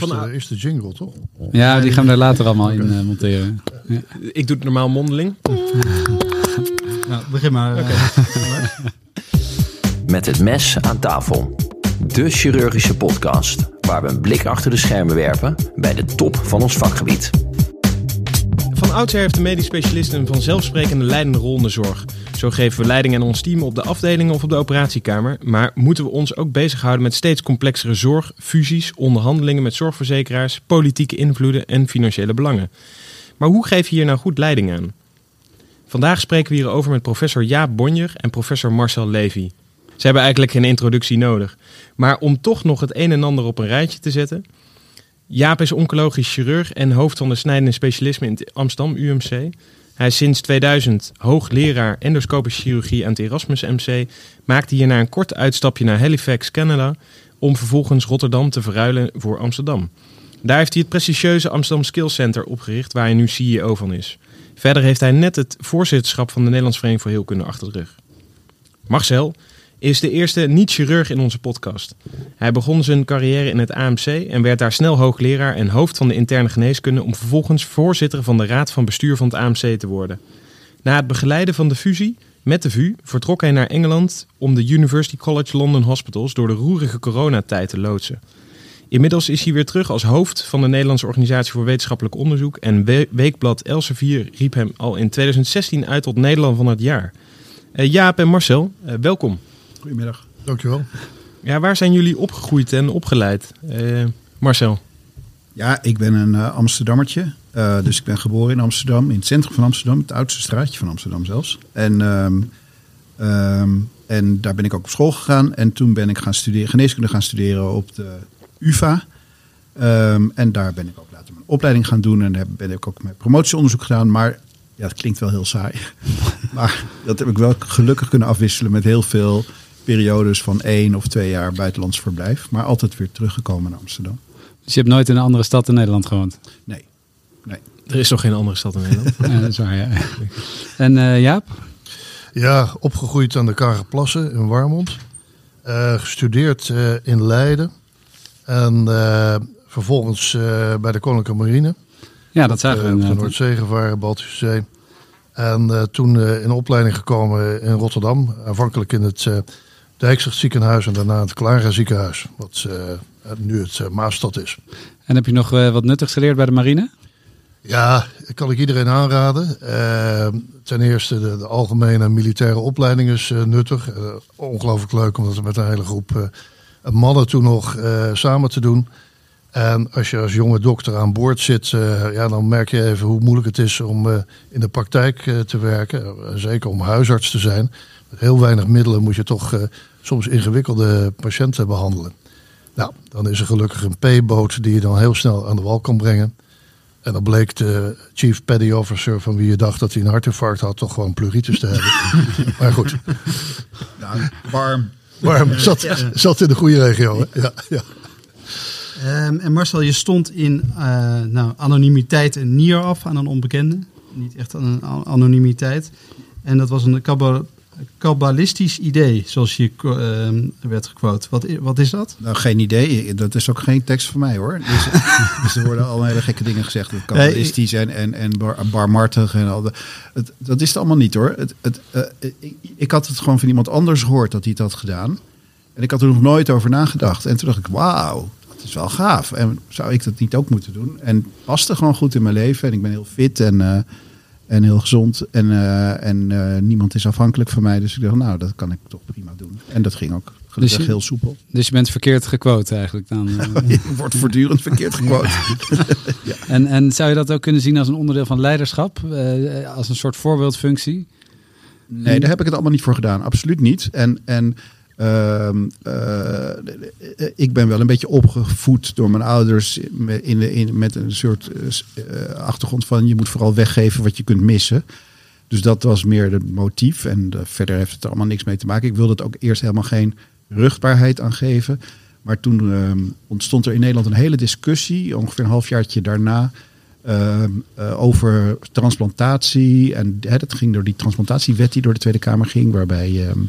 Van- de, eerst de jingle, toch? Ja, die gaan we er later allemaal in eh, monteren. Ik doe het normaal mondeling. Nou, begin maar. eh. Met het mes aan tafel. De chirurgische podcast waar we een blik achter de schermen werpen bij de top van ons vakgebied. Oudsher heeft de medisch specialist een vanzelfsprekende leidende rol in de zorg. Zo geven we leiding aan ons team op de afdelingen of op de operatiekamer. Maar moeten we ons ook bezighouden met steeds complexere zorg, fusies, onderhandelingen met zorgverzekeraars, politieke invloeden en financiële belangen. Maar hoe geef je hier nou goed leiding aan? Vandaag spreken we hierover met professor Jaap Bonjer en professor Marcel Levy. Ze hebben eigenlijk geen introductie nodig. Maar om toch nog het een en ander op een rijtje te zetten. Jaap is oncologisch chirurg en hoofd van de snijdende specialisme in Amsterdam UMC. Hij is sinds 2000 hoogleraar endoscopische chirurgie aan het Erasmus MC. Maakte hierna een kort uitstapje naar Halifax, Canada. Om vervolgens Rotterdam te verruilen voor Amsterdam. Daar heeft hij het prestigieuze Amsterdam Skills Center opgericht, waar hij nu CEO van is. Verder heeft hij net het voorzitterschap van de Nederlandse Vereniging voor Heelkunde achter de rug. Marcel is de eerste niet-chirurg in onze podcast. Hij begon zijn carrière in het AMC en werd daar snel hoogleraar en hoofd van de interne geneeskunde om vervolgens voorzitter van de raad van bestuur van het AMC te worden. Na het begeleiden van de fusie met de VU vertrok hij naar Engeland om de University College London Hospitals door de roerige coronatijd te loodsen. Inmiddels is hij weer terug als hoofd van de Nederlandse Organisatie voor Wetenschappelijk Onderzoek en we- weekblad Elsevier riep hem al in 2016 uit tot Nederland van het jaar. Eh, Jaap en Marcel, eh, welkom. Goedemiddag. Dankjewel. Ja, waar zijn jullie opgegroeid en opgeleid? Eh, Marcel. Ja, ik ben een eh, Amsterdammertje. Eh, dus ik ben geboren in Amsterdam, in het centrum van Amsterdam, het oudste straatje van Amsterdam zelfs. En, ehm, ehm, en daar ben ik ook op school gegaan. En toen ben ik gaan studeren, geneeskunde gaan studeren op de UvA. Ehm, en daar ben ik ook later mijn opleiding gaan doen. En daar ben ik ook mijn promotieonderzoek gedaan. Maar ja, het klinkt wel heel saai. maar dat heb ik wel gelukkig kunnen afwisselen met heel veel periodes van één of twee jaar buitenlands verblijf. Maar altijd weer teruggekomen naar Amsterdam. Dus je hebt nooit in een andere stad in Nederland gewoond? Nee. nee. Er is toch geen andere stad in Nederland? Ja, dat is waar, ja. En eh, Jaap? Ja, opgegroeid aan de Kagerplassen in Warmond. Eh, gestudeerd eh, in Leiden. En eh, vervolgens eh, bij de Koninklijke Marine. Ja, dat zagen we op de. Noordzee gevaren, Baltische Zee. En eh, toen eh, in opleiding gekomen in Rotterdam. Aanvankelijk in het Dijkzicht ziekenhuis en daarna het Clara ziekenhuis. Wat eh, nu het uh, Maastad is. En heb je nog eh, wat nuttigs geleerd bij de marine? Ja, kan ik iedereen aanraden. Uh, ten eerste de, de, algemene militaire opleiding is uh, nuttig. Uh, ongelooflijk leuk om dat met een hele groep mannen toen nog samen te doen. En als je als jonge dokter aan boord zit, ja, dan merk je even hoe moeilijk het is om in de praktijk te werken. zeker om huisarts te zijn. Met heel weinig middelen moet je toch soms ingewikkelde patiënten behandelen. Nou, dan is er gelukkig een P-boot die je dan heel snel aan de wal kan brengen. En dan bleek de chief petty officer van wie je dacht dat hij een hartinfarct had, toch gewoon pleuritis te hebben. maar goed. Nou, warm. Warm. Zat, zat in de goede regio. Hè? Ja, ja. Um, en Marcel, je stond in uh, nou, anonimiteit een nier af aan een onbekende. Niet echt aan een anonimiteit. En dat was een kabbalistisch idee, zoals je uh, werd gequote. Wat, wat is dat? Nou, geen idee. Dat is ook geen tekst van mij hoor. Dus, dus er worden al hele gekke dingen gezegd. Kabbalistisch en, en, en bar, barmartig en al. De, het, dat is het allemaal niet hoor. Het, het, uh, ik, ik had het gewoon van iemand anders gehoord dat hij het had gedaan. En ik had er nog nooit over nagedacht. En toen dacht ik, wauw, dat is wel gaaf. En zou ik dat niet ook moeten doen? En het paste gewoon goed in mijn leven. En ik ben heel fit en... Uh, en heel gezond. En, uh, en uh, niemand is afhankelijk van mij. Dus ik dacht, nou, dat kan ik toch prima doen. En dat ging ook gelukkig dus je, heel soepel. Dus je bent verkeerd gequote eigenlijk dan? Uh... je wordt voortdurend verkeerd gequote. ja. en, en zou je dat ook kunnen zien als een onderdeel van leiderschap? als een soort voorbeeldfunctie? Nee, daar heb ik het allemaal niet voor gedaan. Absoluut niet. En... en uh, uh, ik ben wel een beetje opgevoed door mijn ouders in in, met een soort uh, achtergrond van je moet vooral weggeven wat je kunt missen. Dus dat was meer het motief. En verder heeft het er allemaal niks mee te maken. Ik wilde het ook eerst helemaal geen rugbaarheid aan geven. Maar toen ehm, ontstond er in Nederland een hele discussie, ongeveer een halfjaartje daarna, ehm, over transplantatie. En dat ging door die transplantatiewet die door de Tweede Kamer ging, waarbij ehm,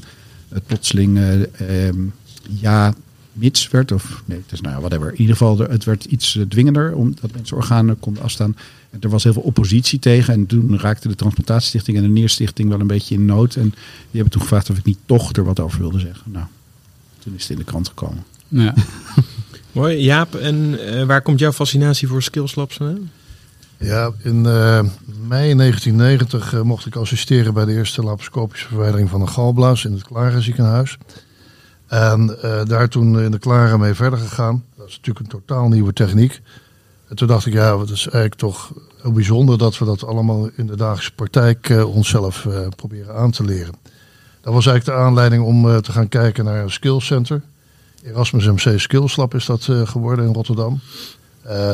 het plotseling uh, um, ja mits werd. Of nee, het is nou ja, whatever. In ieder geval, het werd iets dwingender omdat mensen organen konden afstaan. Er was heel veel oppositie tegen. En toen raakte de Transplantatiestichting en de Neerstichting wel een beetje in nood. En die hebben toen gevraagd of ik niet toch er wat over wilde zeggen. Nou, toen is het in de krant gekomen. Ja. Mooi. Jaap, en waar komt jouw fascinatie voor skillslabs vandaan? Ja, in mei 1990 mocht ik assisteren bij de eerste laparoscopische verwijdering van een galblaas in het Klare ziekenhuis. En daar toen in de Klare mee verder gegaan. Dat is natuurlijk een totaal nieuwe techniek. En toen dacht ik, ja, het is eigenlijk toch heel bijzonder dat we dat allemaal in de dagelijkse praktijk onszelf proberen aan te leren. Dat was eigenlijk de aanleiding om te gaan kijken naar een skillcenter. Erasmus MC Skills Lab is dat geworden in Rotterdam.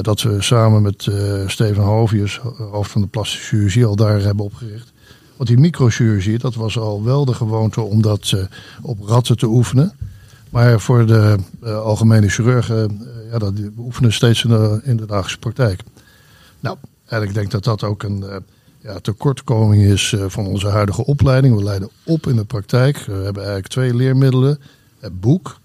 Dat we samen met Steven Hovius, hoofd van de plastische chirurgie, al daar hebben opgericht. Want die microchirurgie, dat was al wel de gewoonte om dat op ratten te oefenen. Maar voor de algemene chirurgen ja, dat oefenen steeds in de, in de dagelijkse praktijk. Nou, en ik denk dat dat ook een ja, tekortkoming is van onze huidige opleiding. We leiden op in de praktijk. We hebben eigenlijk twee leermiddelen. Het boek,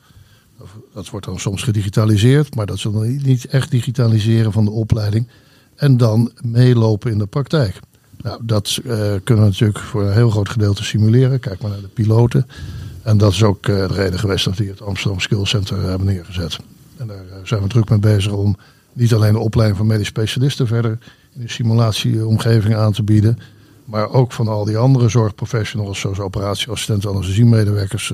dat wordt dan soms gedigitaliseerd, maar dat is dan niet echt digitaliseren van de opleiding. En dan meelopen in de praktijk. Nou, dat uh, kunnen we natuurlijk voor een heel groot gedeelte simuleren. Kijk maar naar de piloten. En dat is ook de reden geweest dat we het Amsterdam Skills Center hebben neergezet. En daar eh, zijn we druk mee bezig om niet alleen de opleiding van medisch specialisten verder in de simulatieomgeving aan te bieden. Maar ook van al die andere zorgprofessionals, zoals operatieassistenten, anesthesiemedewerkers,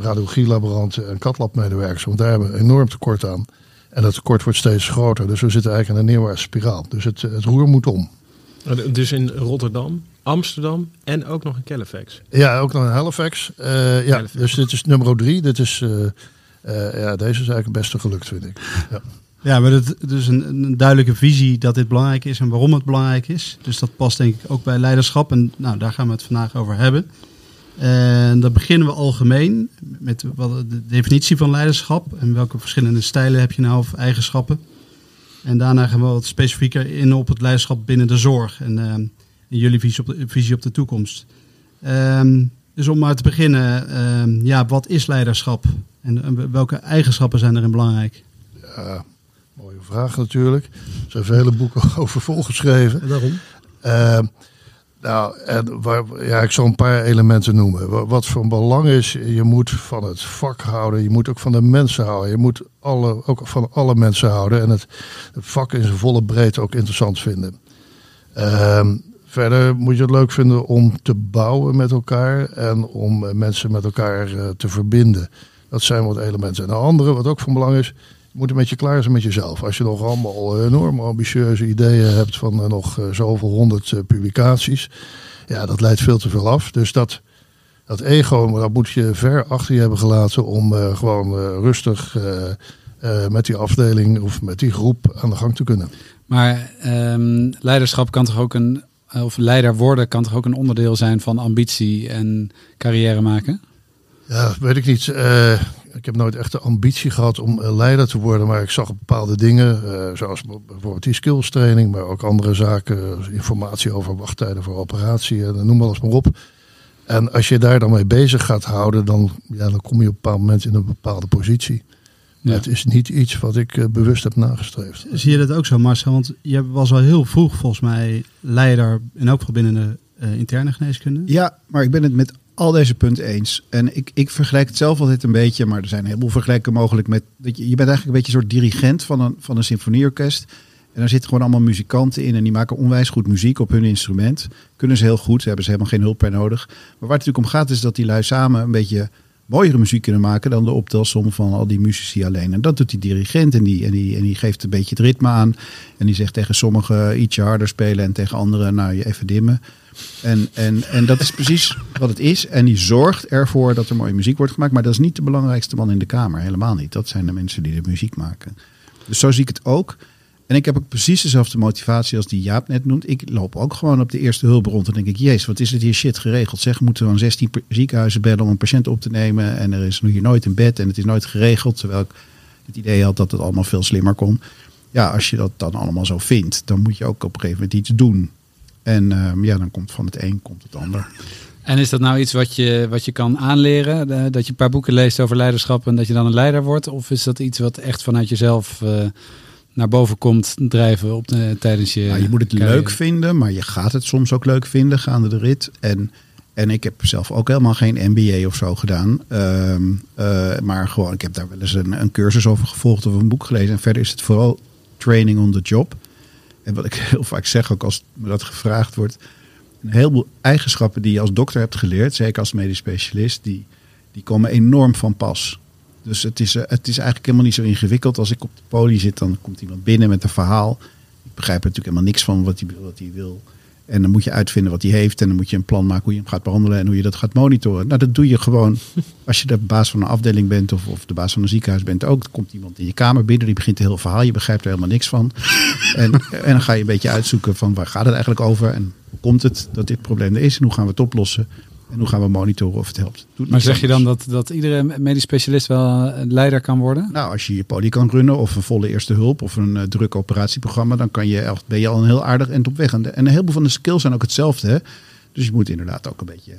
radiologielaboranten en katlabmedewerkers. Want daar hebben we enorm tekort aan. En dat tekort wordt steeds groter. Dus we zitten eigenlijk in een neerwaartse spiraal. Dus het, het roer moet om. Dus in Rotterdam, Amsterdam en ook nog in Halifax. Ja, ook nog in Halifax. Uh, ja, dus dit is nummer drie. Dit is uh, ja, deze is eigenlijk het beste gelukt, vind ik. Ja. Ja, maar het is dus een, een, duidelijke visie dat dit belangrijk is en waarom het belangrijk is. Dus dat past denk ik ook bij leiderschap. En nou, daar gaan we het vandaag over hebben. En dan beginnen we algemeen met wat de definitie van leiderschap. En welke verschillende stijlen heb je nou of eigenschappen. En daarna gaan we wat specifieker in op het leiderschap binnen de zorg. En, uh, en jullie visie op, de, visie op de toekomst. Um, dus om maar te beginnen, uh, ja, wat is leiderschap? En welke eigenschappen zijn erin belangrijk? Ja, mooie vraag natuurlijk. Er zijn vele boeken over volgeschreven. En daarom? Uh, nou, en waar, ja, ik zal een paar elementen noemen. Wat van belang is, je moet van het vak houden. Je moet ook van de mensen houden. Je moet alle, ook van alle mensen houden. En het, vak in zijn volle breedte ook interessant vinden. Uh, verder moet je het leuk vinden om te bouwen met elkaar. En om mensen met elkaar uh, te verbinden. Dat zijn wat elementen. En de andere, wat ook van belang is, moet een beetje klaar zijn met jezelf. Als je nog allemaal enorm ambitieuze ideeën hebt van uh, nog uh, zoveel honderd publicaties. Ja, dat leidt veel te veel af. Dus dat, dat ego, dat moet je ver achter je hebben gelaten om gewoon rustig met die afdeling of met die groep aan de gang te kunnen. Maar um, leiderschap kan toch ook een, of leider worden kan toch ook een onderdeel zijn van ambitie en carrière maken? Ja, weet ik niet. Ik heb nooit echt de ambitie gehad om leider te worden, maar ik zag bepaalde dingen, uh, zoals bijvoorbeeld die skills training, maar ook andere zaken, informatie over wachttijden voor operatie, en noem alles maar op. En als je daar dan mee bezig gaat houden, dan, ja, dan kom je op een bepaald moment in een bepaalde positie. Ja. Het is niet iets wat ik uh, bewust heb nagestreefd. Zie je dat ook zo, Marcel? Want je was al heel vroeg volgens mij leider, in elk geval binnen de uh, interne geneeskunde. Ja, maar ik ben het met al deze punten eens. En ik, ik vergelijk het zelf altijd een beetje, maar er zijn een heleboel vergelijken mogelijk met. Dat je, je bent eigenlijk een beetje een soort dirigent van een, van een symfonieorkest. En daar zitten gewoon allemaal muzikanten in en die maken onwijs goed muziek op hun instrument. Kunnen ze heel goed, hebben ze helemaal geen hulp bij nodig. Maar waar het natuurlijk om gaat is dat die lui samen een beetje mooiere muziek kunnen maken dan de optelsom van al die muzici alleen. En dat doet die dirigent en die, en die, en die geeft een beetje het ritme aan. En die zegt tegen sommigen ietsje harder spelen en tegen anderen nou je even dimmen. En, en, en dat is precies wat het is. En die zorgt ervoor dat er mooie muziek wordt gemaakt. Maar dat is niet de belangrijkste man in de kamer. Helemaal niet. Dat zijn de mensen die de muziek maken. Dus zo zie ik het ook. En ik heb ook precies dezelfde motivatie als die Jaap net noemt. Ik loop ook gewoon op de eerste hulp rond. En denk ik, jezus, wat is het hier shit geregeld? Zeg, moeten we aan 16 ziekenhuizen bellen om een patiënt op te nemen. En er is nu hier nooit een bed en het is nooit geregeld. Terwijl ik het idee had dat het allemaal veel slimmer kon. Ja, als je dat dan allemaal zo vindt, dan moet je ook op een gegeven moment iets doen. En uh, ja, dan komt van het een komt het ander. En is dat nou iets wat je, wat je kan aanleren? Eh, dat je een paar boeken leest over leiderschap en dat je dan een leider wordt? Of is dat iets wat echt vanuit jezelf eh, naar boven komt drijven op de, tijdens je. Nou, je moet het carrière? leuk vinden, maar je gaat het soms ook leuk vinden gaande de rit. En, en ik heb zelf ook helemaal geen MBA of zo gedaan. Ehm, eh, maar gewoon, ik heb daar wel eens een, een cursus over gevolgd of een boek gelezen. En verder is het vooral training on the job. En wat ik heel vaak zeg, ook als me dat gevraagd wordt. Een heleboel eigenschappen die je als dokter hebt geleerd, zeker als medisch specialist, die, die komen enorm van pas. Dus het is, eh, het is eigenlijk helemaal niet zo ingewikkeld. Als ik op de poli zit, dan komt iemand binnen met een verhaal. Ik begrijp er natuurlijk helemaal niks van wat hij, wat hij wil. En dan moet je uitvinden wat hij heeft. En dan moet je een plan maken hoe je hem gaat behandelen en hoe je dat gaat monitoren. Nou, dat doe je gewoon als je de baas van een afdeling bent of, of de baas van een ziekenhuis bent ook. Er komt iemand in je kamer binnen, die begint een heel verhaal. Je begrijpt er helemaal niks van. En, en dan ga je een beetje uitzoeken van waar gaat het eigenlijk over? En hoe komt het dat dit probleem er is? En hoe gaan we het oplossen? En hoe gaan we monitoren of het helpt? Doet Maar zeg je dan dat, dat iedere medisch specialist wel een leider kan worden? Nou, als je je poli kan runnen of een volle eerste hulp of een eh, druk operatieprogramma, dan kan je, echt- ben je al een heel aardig op weg. En, de- en een heleboel van de skills zijn ook hetzelfde. Hè? Dus je moet inderdaad ook een beetje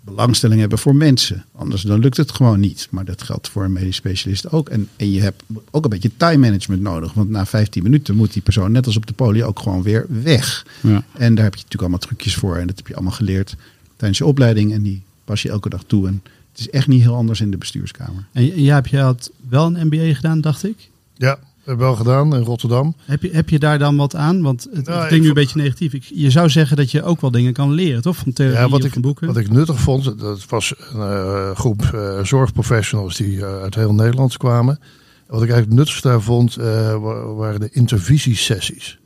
belangstelling hebben voor mensen. Anders dan lukt het gewoon niet. Maar dat geldt voor een medisch specialist ook. En, en je hebt ook een beetje time management nodig. Want na 15 minuten moet die persoon, net als op de poli, ook gewoon weer weg. Ja. En daar heb je natuurlijk allemaal trucjes voor. En dat heb je allemaal geleerd tijdens je opleiding. En die pas je elke dag toe. En het is echt niet heel anders in de bestuurskamer. En jij hebt je had wel een MBA gedaan, dacht ik. Ja, heb wel gedaan in Rotterdam. Heb je, heb je daar dan wat aan? Want het, Nou, klinkt nu een beetje negatief. Ik, je zou zeggen dat je ook wel dingen kan leren, toch? Van theorie Ja, wat of ik, van boeken. wat ik nuttig vond, dat was een eh, groep eh, zorgprofessionals die eh, uit heel Nederland kwamen. En wat ik eigenlijk het nuttigste daar vond, eh, wa- waren de intervisiesessies.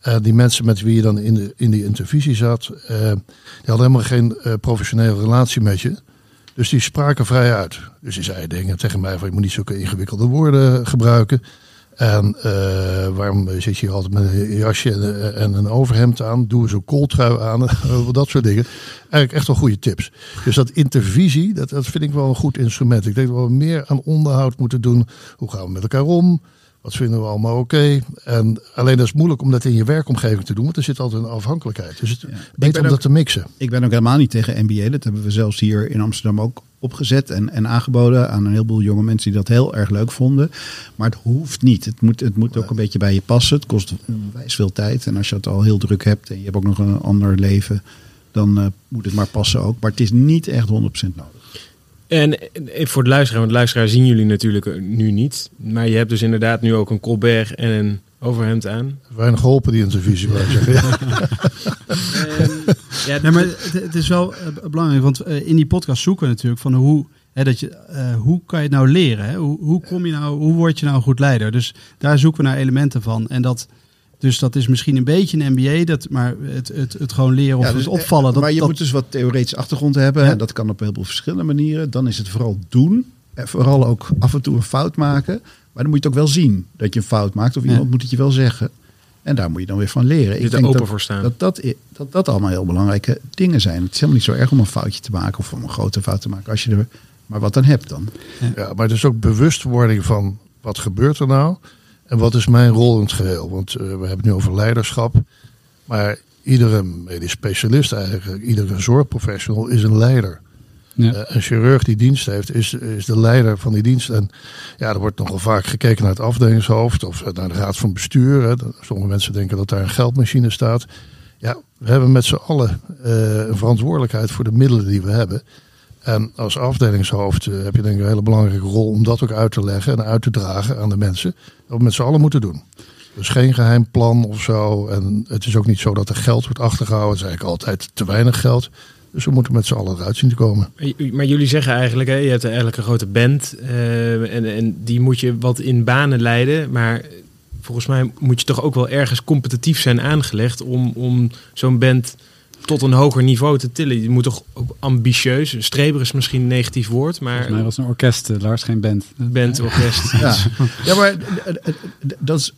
Eh, die mensen met wie je dan in, de, in die intervisie zat, eh, die hadden helemaal geen eh, professionele relatie met je. Dus die spraken vrij uit. Dus die zeiden dingen tegen mij van je moet niet zulke ingewikkelde woorden gebruiken. En waarom zit je hier altijd met een jasje en, en een overhemd aan? Doe eens een kooltrui aan. dat soort dingen. Eigenlijk echt wel goede tips. Dus dat intervisie, dat, dat vind ik wel een goed instrument. Ik denk dat we meer aan onderhoud moeten doen. Hoe gaan we met elkaar om? Wat vinden we allemaal oké? En alleen dat is moeilijk om dat in je werkomgeving te doen. Want er zit altijd een afhankelijkheid. Dus het ben beter om ook- dat te mixen. Ik ben ook helemaal niet tegen MBA. Dat hebben we zelfs hier in Amsterdam ook opgezet en, en aangeboden aan een heleboel jonge mensen die dat heel erg leuk vonden. Maar het hoeft niet. Het moet, het moet ook een beetje bij je passen. Het kost onwijs veel tijd. En als je het al heel druk hebt en je hebt ook nog een ander leven, dan eh, moet het maar passen ook. Maar het is niet echt 100% nodig. En voor de luisteraar, want de luisteraar zien jullie natuurlijk eh, nu niet. Maar je hebt dus inderdaad nu ook een Colbert en een overhemd aan. Weinig geholpen die intervisie. wou ik zeggen. Ja. ja, Nee, maar het, het is wel eh, belangrijk, want eh, in die podcast zoeken we natuurlijk van hoe, hè, dat je, eh, hoe kan je het nou leren? Hè? Hoe, hoe, kom je nou, hoe word je nou een goed leider? Dus daar zoeken we naar elementen van. En dat, dus dat is misschien een beetje een MBA, dat, maar het, het, het gewoon leren of Ja, dus, het opvallen. Dat, maar je dat, moet dus wat theoretische achtergrond hebben. Ja. En dat kan op heel veel verschillende manieren. Dan is het vooral doen. En vooral ook af en toe een fout maken. Maar dan moet je het ook wel zien dat je een fout maakt. Of Ja. iemand moet het je wel zeggen. En daar moet je dan weer van leren. Je er denk open dat, voor staan. Dat dat, dat dat allemaal heel belangrijke dingen zijn. Het is helemaal niet zo erg om een foutje te maken. Of om een grote fout te maken. Als je er maar wat aan hebt dan. Ja, maar het is ook bewustwording van wat gebeurt er nou en wat is mijn rol in het geheel. Want eh, we hebben het nu over leiderschap, maar iedere medisch specialist eigenlijk, iedere zorgprofessional is een leider. Ja. Eh, een chirurg die dienst heeft, is, is de leider van die dienst. En ja, er wordt nogal vaak gekeken naar het afdelingshoofd of eh, naar de raad van bestuur. Hè. Sommige mensen denken dat daar een geldmachine staat. Ja, we hebben met z'n allen een verantwoordelijkheid voor de middelen die we hebben. En als afdelingshoofd eh, heb je denk ik een hele belangrijke rol om dat ook uit te leggen en uit te dragen aan de mensen. Dat we met z'n allen moeten doen. Dus geen geheim plan of zo. En het is ook niet zo dat er geld wordt achtergehouden. Het is eigenlijk altijd te weinig geld. Dus we moeten met z'n allen eruit zien te komen. Maar jullie zeggen eigenlijk, hè, je hebt eigenlijk een grote band eh, en, en die moet je wat in banen leiden. Maar volgens mij moet je toch ook wel ergens competitief zijn aangelegd om, om zo'n band tot een hoger niveau te tillen. Je moet toch ook ambitieus, streber is misschien een negatief woord, maar Volgens mij was een orkest, eh, Lars, geen band. band, orkest. Ja, ja maar d- d- dat is.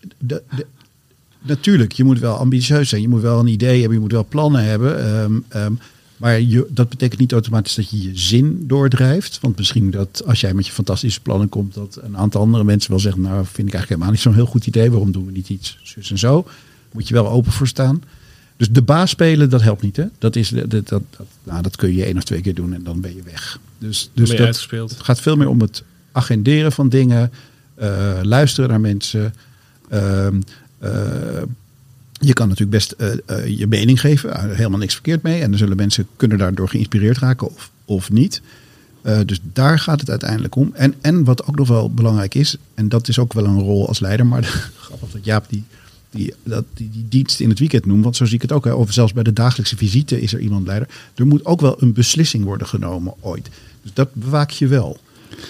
Natuurlijk, je moet wel ambitieus zijn. Je moet wel een idee hebben. Je moet wel plannen hebben. ehm, ehm, maar je, dat betekent niet automatisch dat je je zin doordrijft. Want misschien dat als jij met je fantastische plannen komt, dat een aantal andere mensen wel zeggen: Nou, vind ik eigenlijk helemaal niet zo'n heel goed idee. Waarom doen we niet iets zus en zo? Moet je wel open voor staan. Dus de baas spelen, dat helpt niet. Hè? Dat, is, dat, dat, dat, nou, dat kun je één of twee keer doen en dan ben je weg. Dus, dus dat, uitgespeeld. gaat veel meer om het agenderen van dingen, eh, luisteren naar mensen. Ehm, eh, je kan natuurlijk best eh, je mening geven, helemaal niks verkeerd mee. En dan zullen mensen kunnen daardoor geïnspireerd raken of, of niet. Dus daar gaat het uiteindelijk om. En, en wat ook nog wel belangrijk is, en dat is ook wel een rol als leider, maar grappig dat Jaap die, die, dat, die, die dienst in het weekend noemt, want zo zie ik het ook. Hè. Of zelfs bij de dagelijkse visite is er iemand leider. Er moet ook wel een beslissing worden genomen ooit. Dus dat bewaak je wel.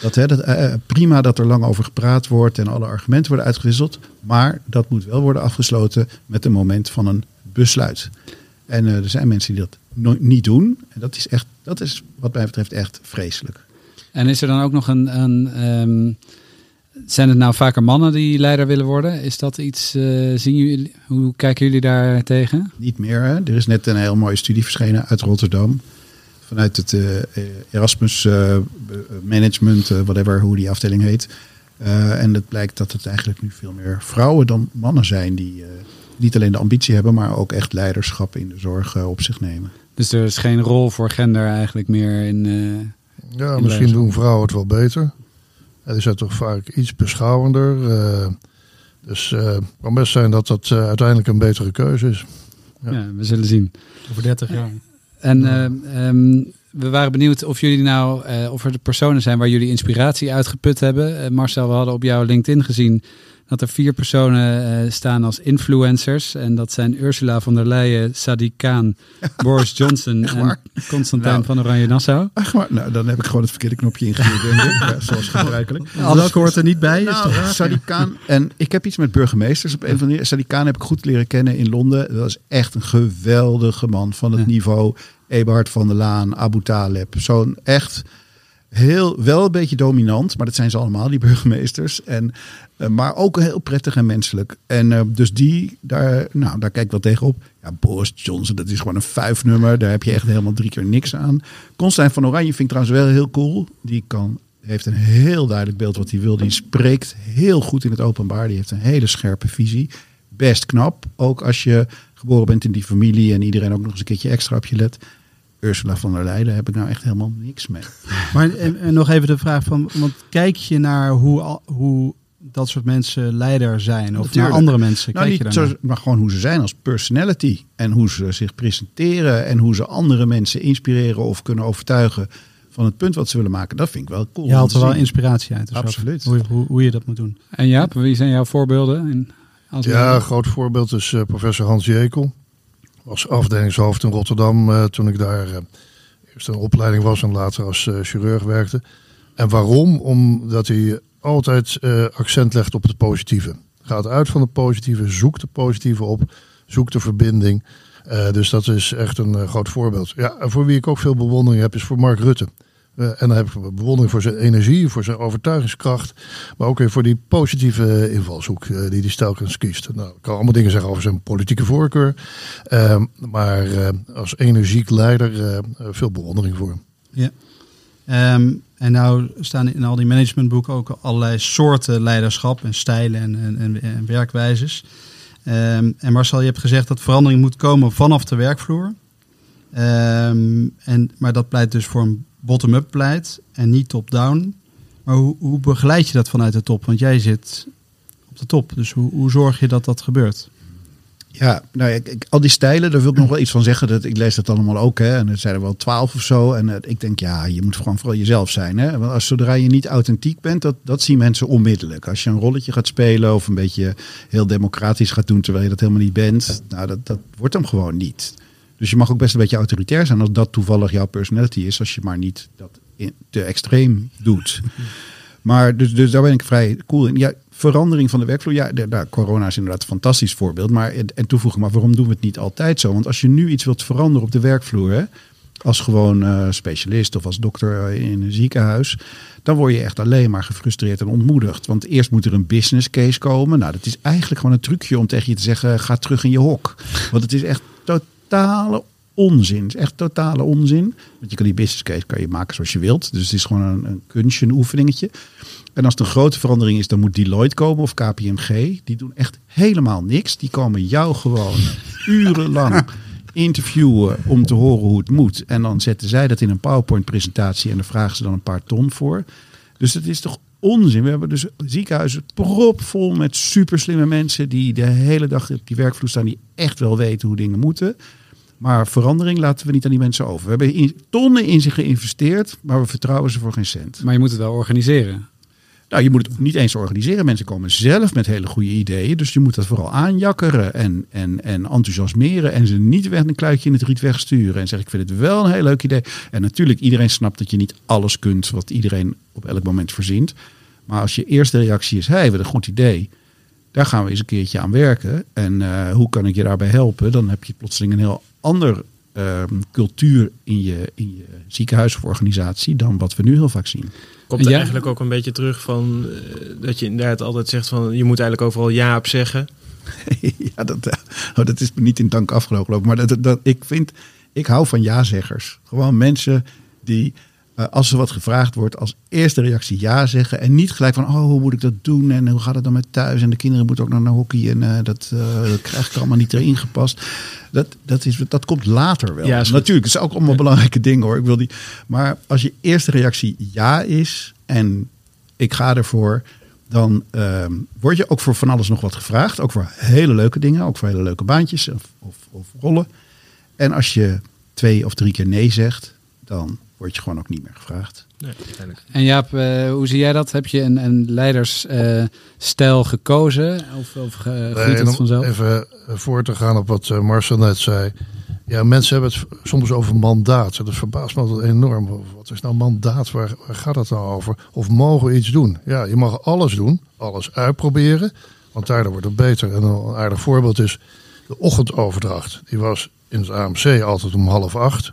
Dat, hè, dat, uh, prima dat er lang over gepraat wordt en alle argumenten worden uitgewisseld. Maar dat moet wel worden afgesloten met een moment van een besluit. En uh, er zijn mensen die dat no niet doen. En dat is, echt, dat is wat mij betreft echt vreselijk. En is er dan ook nog een... een um, zijn het nou vaker mannen die leider willen worden? Is dat iets, uh, zien jullie, hoe kijken jullie daar tegen? Niet meer. Hè? Er is net een heel mooie studie verschenen uit Rotterdam vanuit het uh, Erasmus uh, Management, whatever hoe die afdeling heet. en het blijkt dat het eigenlijk nu veel meer vrouwen dan mannen zijn die niet alleen de ambitie hebben, maar ook echt leiderschap in de zorg op zich nemen. Dus er is geen rol voor gender eigenlijk meer in. ja, in misschien doen vrouwen het wel beter. Ja, die zijn toch vaak iets beschouwender. dus het kan best zijn dat dat uiteindelijk een betere keuze is. Ja. ja, we zullen zien. Over 30 jaar. En uh, um, we waren benieuwd of jullie nou, uh, of er de personen zijn waar jullie inspiratie uitgeput hebben. Uh, Marcel, we hadden op jouw LinkedIn gezien dat er vier personen uh, staan als influencers. En dat zijn Ursula von der Leyen, Sadiq Khan, Boris Johnson en Constantijn nou, van Oranje Nassau. Ach maar, nou, dan heb ik gewoon het verkeerde knopje ingedrukt, denk ik. Ja, zoals gebruikelijk. Welke hoort er niet bij? Nou, Sadiq Khan, en ik heb iets met burgemeesters op een van die. Sadiq Khan heb ik goed leren kennen in Londen. Dat is echt een geweldige man van het ja. niveau. Eberhard van der Laan, Abu Taleb. Zo'n echt heel, wel een beetje dominant, maar dat zijn ze allemaal, die burgemeesters. En, uh, maar ook heel prettig en menselijk. En uh, dus die, daar, nou, daar kijk ik wel tegenop. Ja, Boris Johnson, dat is gewoon een vijfnummer. Daar heb je echt helemaal drie keer niks aan. Constijn van Oranje vind ik trouwens wel heel cool. Die kan, heeft een heel duidelijk beeld wat hij wil. Die spreekt heel goed in het openbaar. Die heeft een hele scherpe visie. Best knap. Ook als je geboren bent in die familie en iedereen ook nog eens een keertje extra op je let. Ursula van der Leyen heb ik nou echt helemaal niks mee. Maar en, en nog even de vraag van, want kijk je naar hoe, hoe dat soort mensen leider zijn? Of Natuurlijk. naar andere mensen? Nou, kijk niet je zo, maar gewoon hoe ze zijn als personality. En hoe ze zich presenteren. En hoe ze andere mensen inspireren of kunnen overtuigen van het punt wat ze willen maken. Dat vind ik wel cool. Je haalt er wel inspiratie uit. Dus Absoluut. Hoe, hoe, hoe, je dat moet doen. En Jaap, wie zijn jouw voorbeelden? In, als ja, een groot voorbeeld is uh, professor Hans Jekel was afdelingshoofd in Rotterdam uh, toen ik daar uh, eerst een opleiding was en later als uh, chirurg werkte. En waarom? Omdat hij altijd accent legt op het positieve. Gaat uit van het positieve, zoekt de positieve op, zoekt de verbinding. dus dat is echt een groot voorbeeld. Ja, en voor wie ik ook veel bewondering heb is voor Mark Rutte. Uh, en dan heb ik bewondering voor zijn energie, voor zijn overtuigingskracht. Maar ook weer voor die positieve invalshoek uh, die hij telkens kiest. Nou, ik kan allemaal dingen zeggen over zijn politieke voorkeur. Uh, maar als energiek leider veel bewondering voor hem. Ja. Um, en nou staan in al die managementboeken ook allerlei soorten leiderschap en stijlen en, en, en, werkwijzes. Um, en Marcel, je hebt gezegd dat verandering moet komen vanaf de werkvloer. En, maar dat pleit dus voor een bottom-up pleit en niet top-down. Maar hoe, hoe begeleid je dat vanuit de top? Want jij zit op de top. Dus hoe, hoe zorg je dat dat gebeurt? Ja, nou, ik, ik, al die stijlen, daar wil ik nog wel iets van zeggen. Dat, ik lees dat allemaal ook, hè. En er zijn er wel twaalf of zo. En uh, ik denk, ja, je moet gewoon vooral jezelf zijn, hè. Want als zodra je niet authentiek bent, dat, dat zien mensen onmiddellijk. Als je een rolletje gaat spelen of een beetje heel democratisch gaat doen, terwijl je dat helemaal niet bent. Nou, dat, dat wordt hem gewoon niet. Dus je mag ook best een beetje autoritair zijn als dat toevallig jouw personality is. Als je maar niet dat te extreem doet. Maar dus, dus daar ben ik vrij cool in. Ja, verandering van de werkvloer. Ja, de, de, corona is inderdaad een fantastisch voorbeeld. Maar en toevoegen, maar waarom doen we het niet altijd zo? Want als je nu iets wilt veranderen op de werkvloer, hè, als gewoon uh, specialist of als dokter in een ziekenhuis, dan word je echt alleen maar gefrustreerd en ontmoedigd. Want eerst moet er een business case komen. Nou, dat is eigenlijk gewoon een trucje om tegen je te zeggen: ga terug in je hok. Want het is echt totale onzin. Het is echt totale onzin. Want je kan die business case kan je maken zoals je wilt. Dus het is gewoon een, een kunstje, een oefeningetje. En als het een grote verandering is, dan moet Deloitte komen of KPMG. Die doen echt helemaal niks. Die komen jou gewoon urenlang interviewen om te horen hoe het moet. En dan zetten zij dat in een PowerPoint-presentatie en dan vragen ze dan een paar ton voor. Dus het is toch onzin. We hebben dus ziekenhuizen propvol met superslimme mensen die de hele dag op die werkvloer staan, die echt wel weten hoe dingen moeten. Maar verandering laten we niet aan die mensen over. We hebben in, tonnen in zich geïnvesteerd, maar we vertrouwen ze voor geen cent. Maar je moet het wel organiseren. Nou, je moet het niet eens organiseren. Mensen komen zelf met hele goede ideeën. Dus je moet dat vooral aanjakkeren en, en, en enthousiasmeren. En ze niet weg een kluitje in het riet wegsturen. En zeggen, ik vind het wel een heel leuk idee. En natuurlijk, iedereen snapt dat je niet alles kunt wat iedereen op elk moment verzint. Maar als je eerste reactie is, hé, hey, wat een goed idee. Daar gaan we eens een keertje aan werken. En uh, hoe kan ik je daarbij helpen? Dan heb je plotseling een heel ander uh, cultuur in je, in je ziekenhuis of organisatie dan wat we nu heel vaak zien. Komt er eigenlijk ook een beetje terug van uh, dat je inderdaad altijd zegt van je moet eigenlijk overal ja op zeggen. ja, dat, oh, dat is niet in dank afgelopen. Maar dat, dat, ik vind, ik hou van ja-zeggers. Gewoon mensen die uh, als er wat gevraagd wordt, als eerste reactie ja zeggen. En niet gelijk van, oh, hoe moet ik dat doen? En hoe gaat het dan met thuis? En de kinderen moeten ook nog naar hockey. En uh, dat, uh, dat krijg ik allemaal niet erin gepast. Dat, dat, is, dat komt later wel. Ja, Natuurlijk, het is ook allemaal belangrijke dingen hoor. Ik wil die, maar als je eerste reactie ja is en ik ga ervoor, dan ehm, word je ook voor van alles nog wat gevraagd. Ook voor hele leuke dingen, ook voor hele leuke baantjes of, of, of rollen. En als je twee of drie keer nee zegt, dan word je gewoon ook niet meer gevraagd. Nee, en Jaap, uh, hoe zie jij dat? Heb je een, een leidersstijl uh, gekozen? Of, of uh, nee, het vanzelf? Even voor te gaan op wat Marcel net zei. Ja, mensen hebben het soms over mandaat. Dat verbaast me altijd enorm. Wat is nou mandaat? Waar, waar gaat het nou over? Of mogen we iets doen? Ja, je mag alles doen. Alles uitproberen. Want daardoor wordt het beter. En een aardig voorbeeld is de ochtendoverdracht. Die was in het AMC altijd om half acht.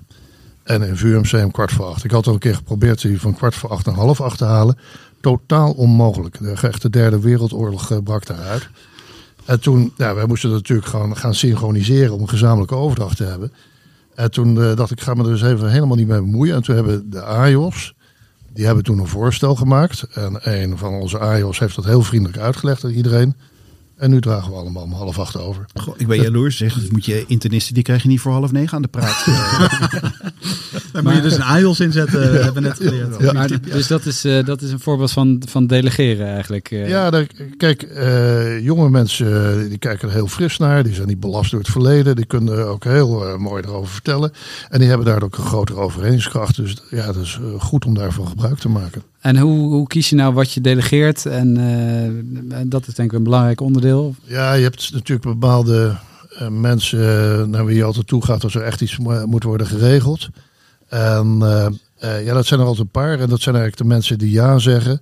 En in VUMC om kwart voor acht. Ik had al een keer geprobeerd die van kwart voor acht naar half acht te halen. Totaal onmogelijk. De echte derde wereldoorlog brak daaruit. En toen, ja, wij moesten natuurlijk gaan, gaan synchroniseren om een gezamenlijke overdracht te hebben. En toen uh, dacht ik, ga me er dus even helemaal niet mee bemoeien. En toen hebben de AIOS, die hebben toen een voorstel gemaakt. En een van onze AIOS heeft dat heel vriendelijk uitgelegd aan iedereen. En nu dragen we allemaal om half acht over. Goh, ik ben jaloers. Zeg, dus moet je internisten, die krijg je niet voor half negen aan de praat. Daar moet je dus een AIOS inzetten, we hebben net geleerd. Ja. Maar, dus dat is, uh, dat is een voorbeeld van, van delegeren eigenlijk. Uh. Ja, daar, kijk, uh, jonge mensen die kijken er heel fris naar. Die zijn niet belast door het verleden. Die kunnen ook heel mooi erover vertellen. En die hebben daar ook een grotere overredingskracht. Dus ja, dat is goed om daarvan gebruik te maken. En hoe, hoe kies je nou wat je delegeert? En uh, dat is denk ik een belangrijk onderdeel. Ja, je hebt natuurlijk bepaalde uh, mensen naar wie je altijd toe gaat als er echt iets moet worden geregeld. En ja, dat zijn er altijd een paar. En dat zijn eigenlijk de mensen die ja zeggen.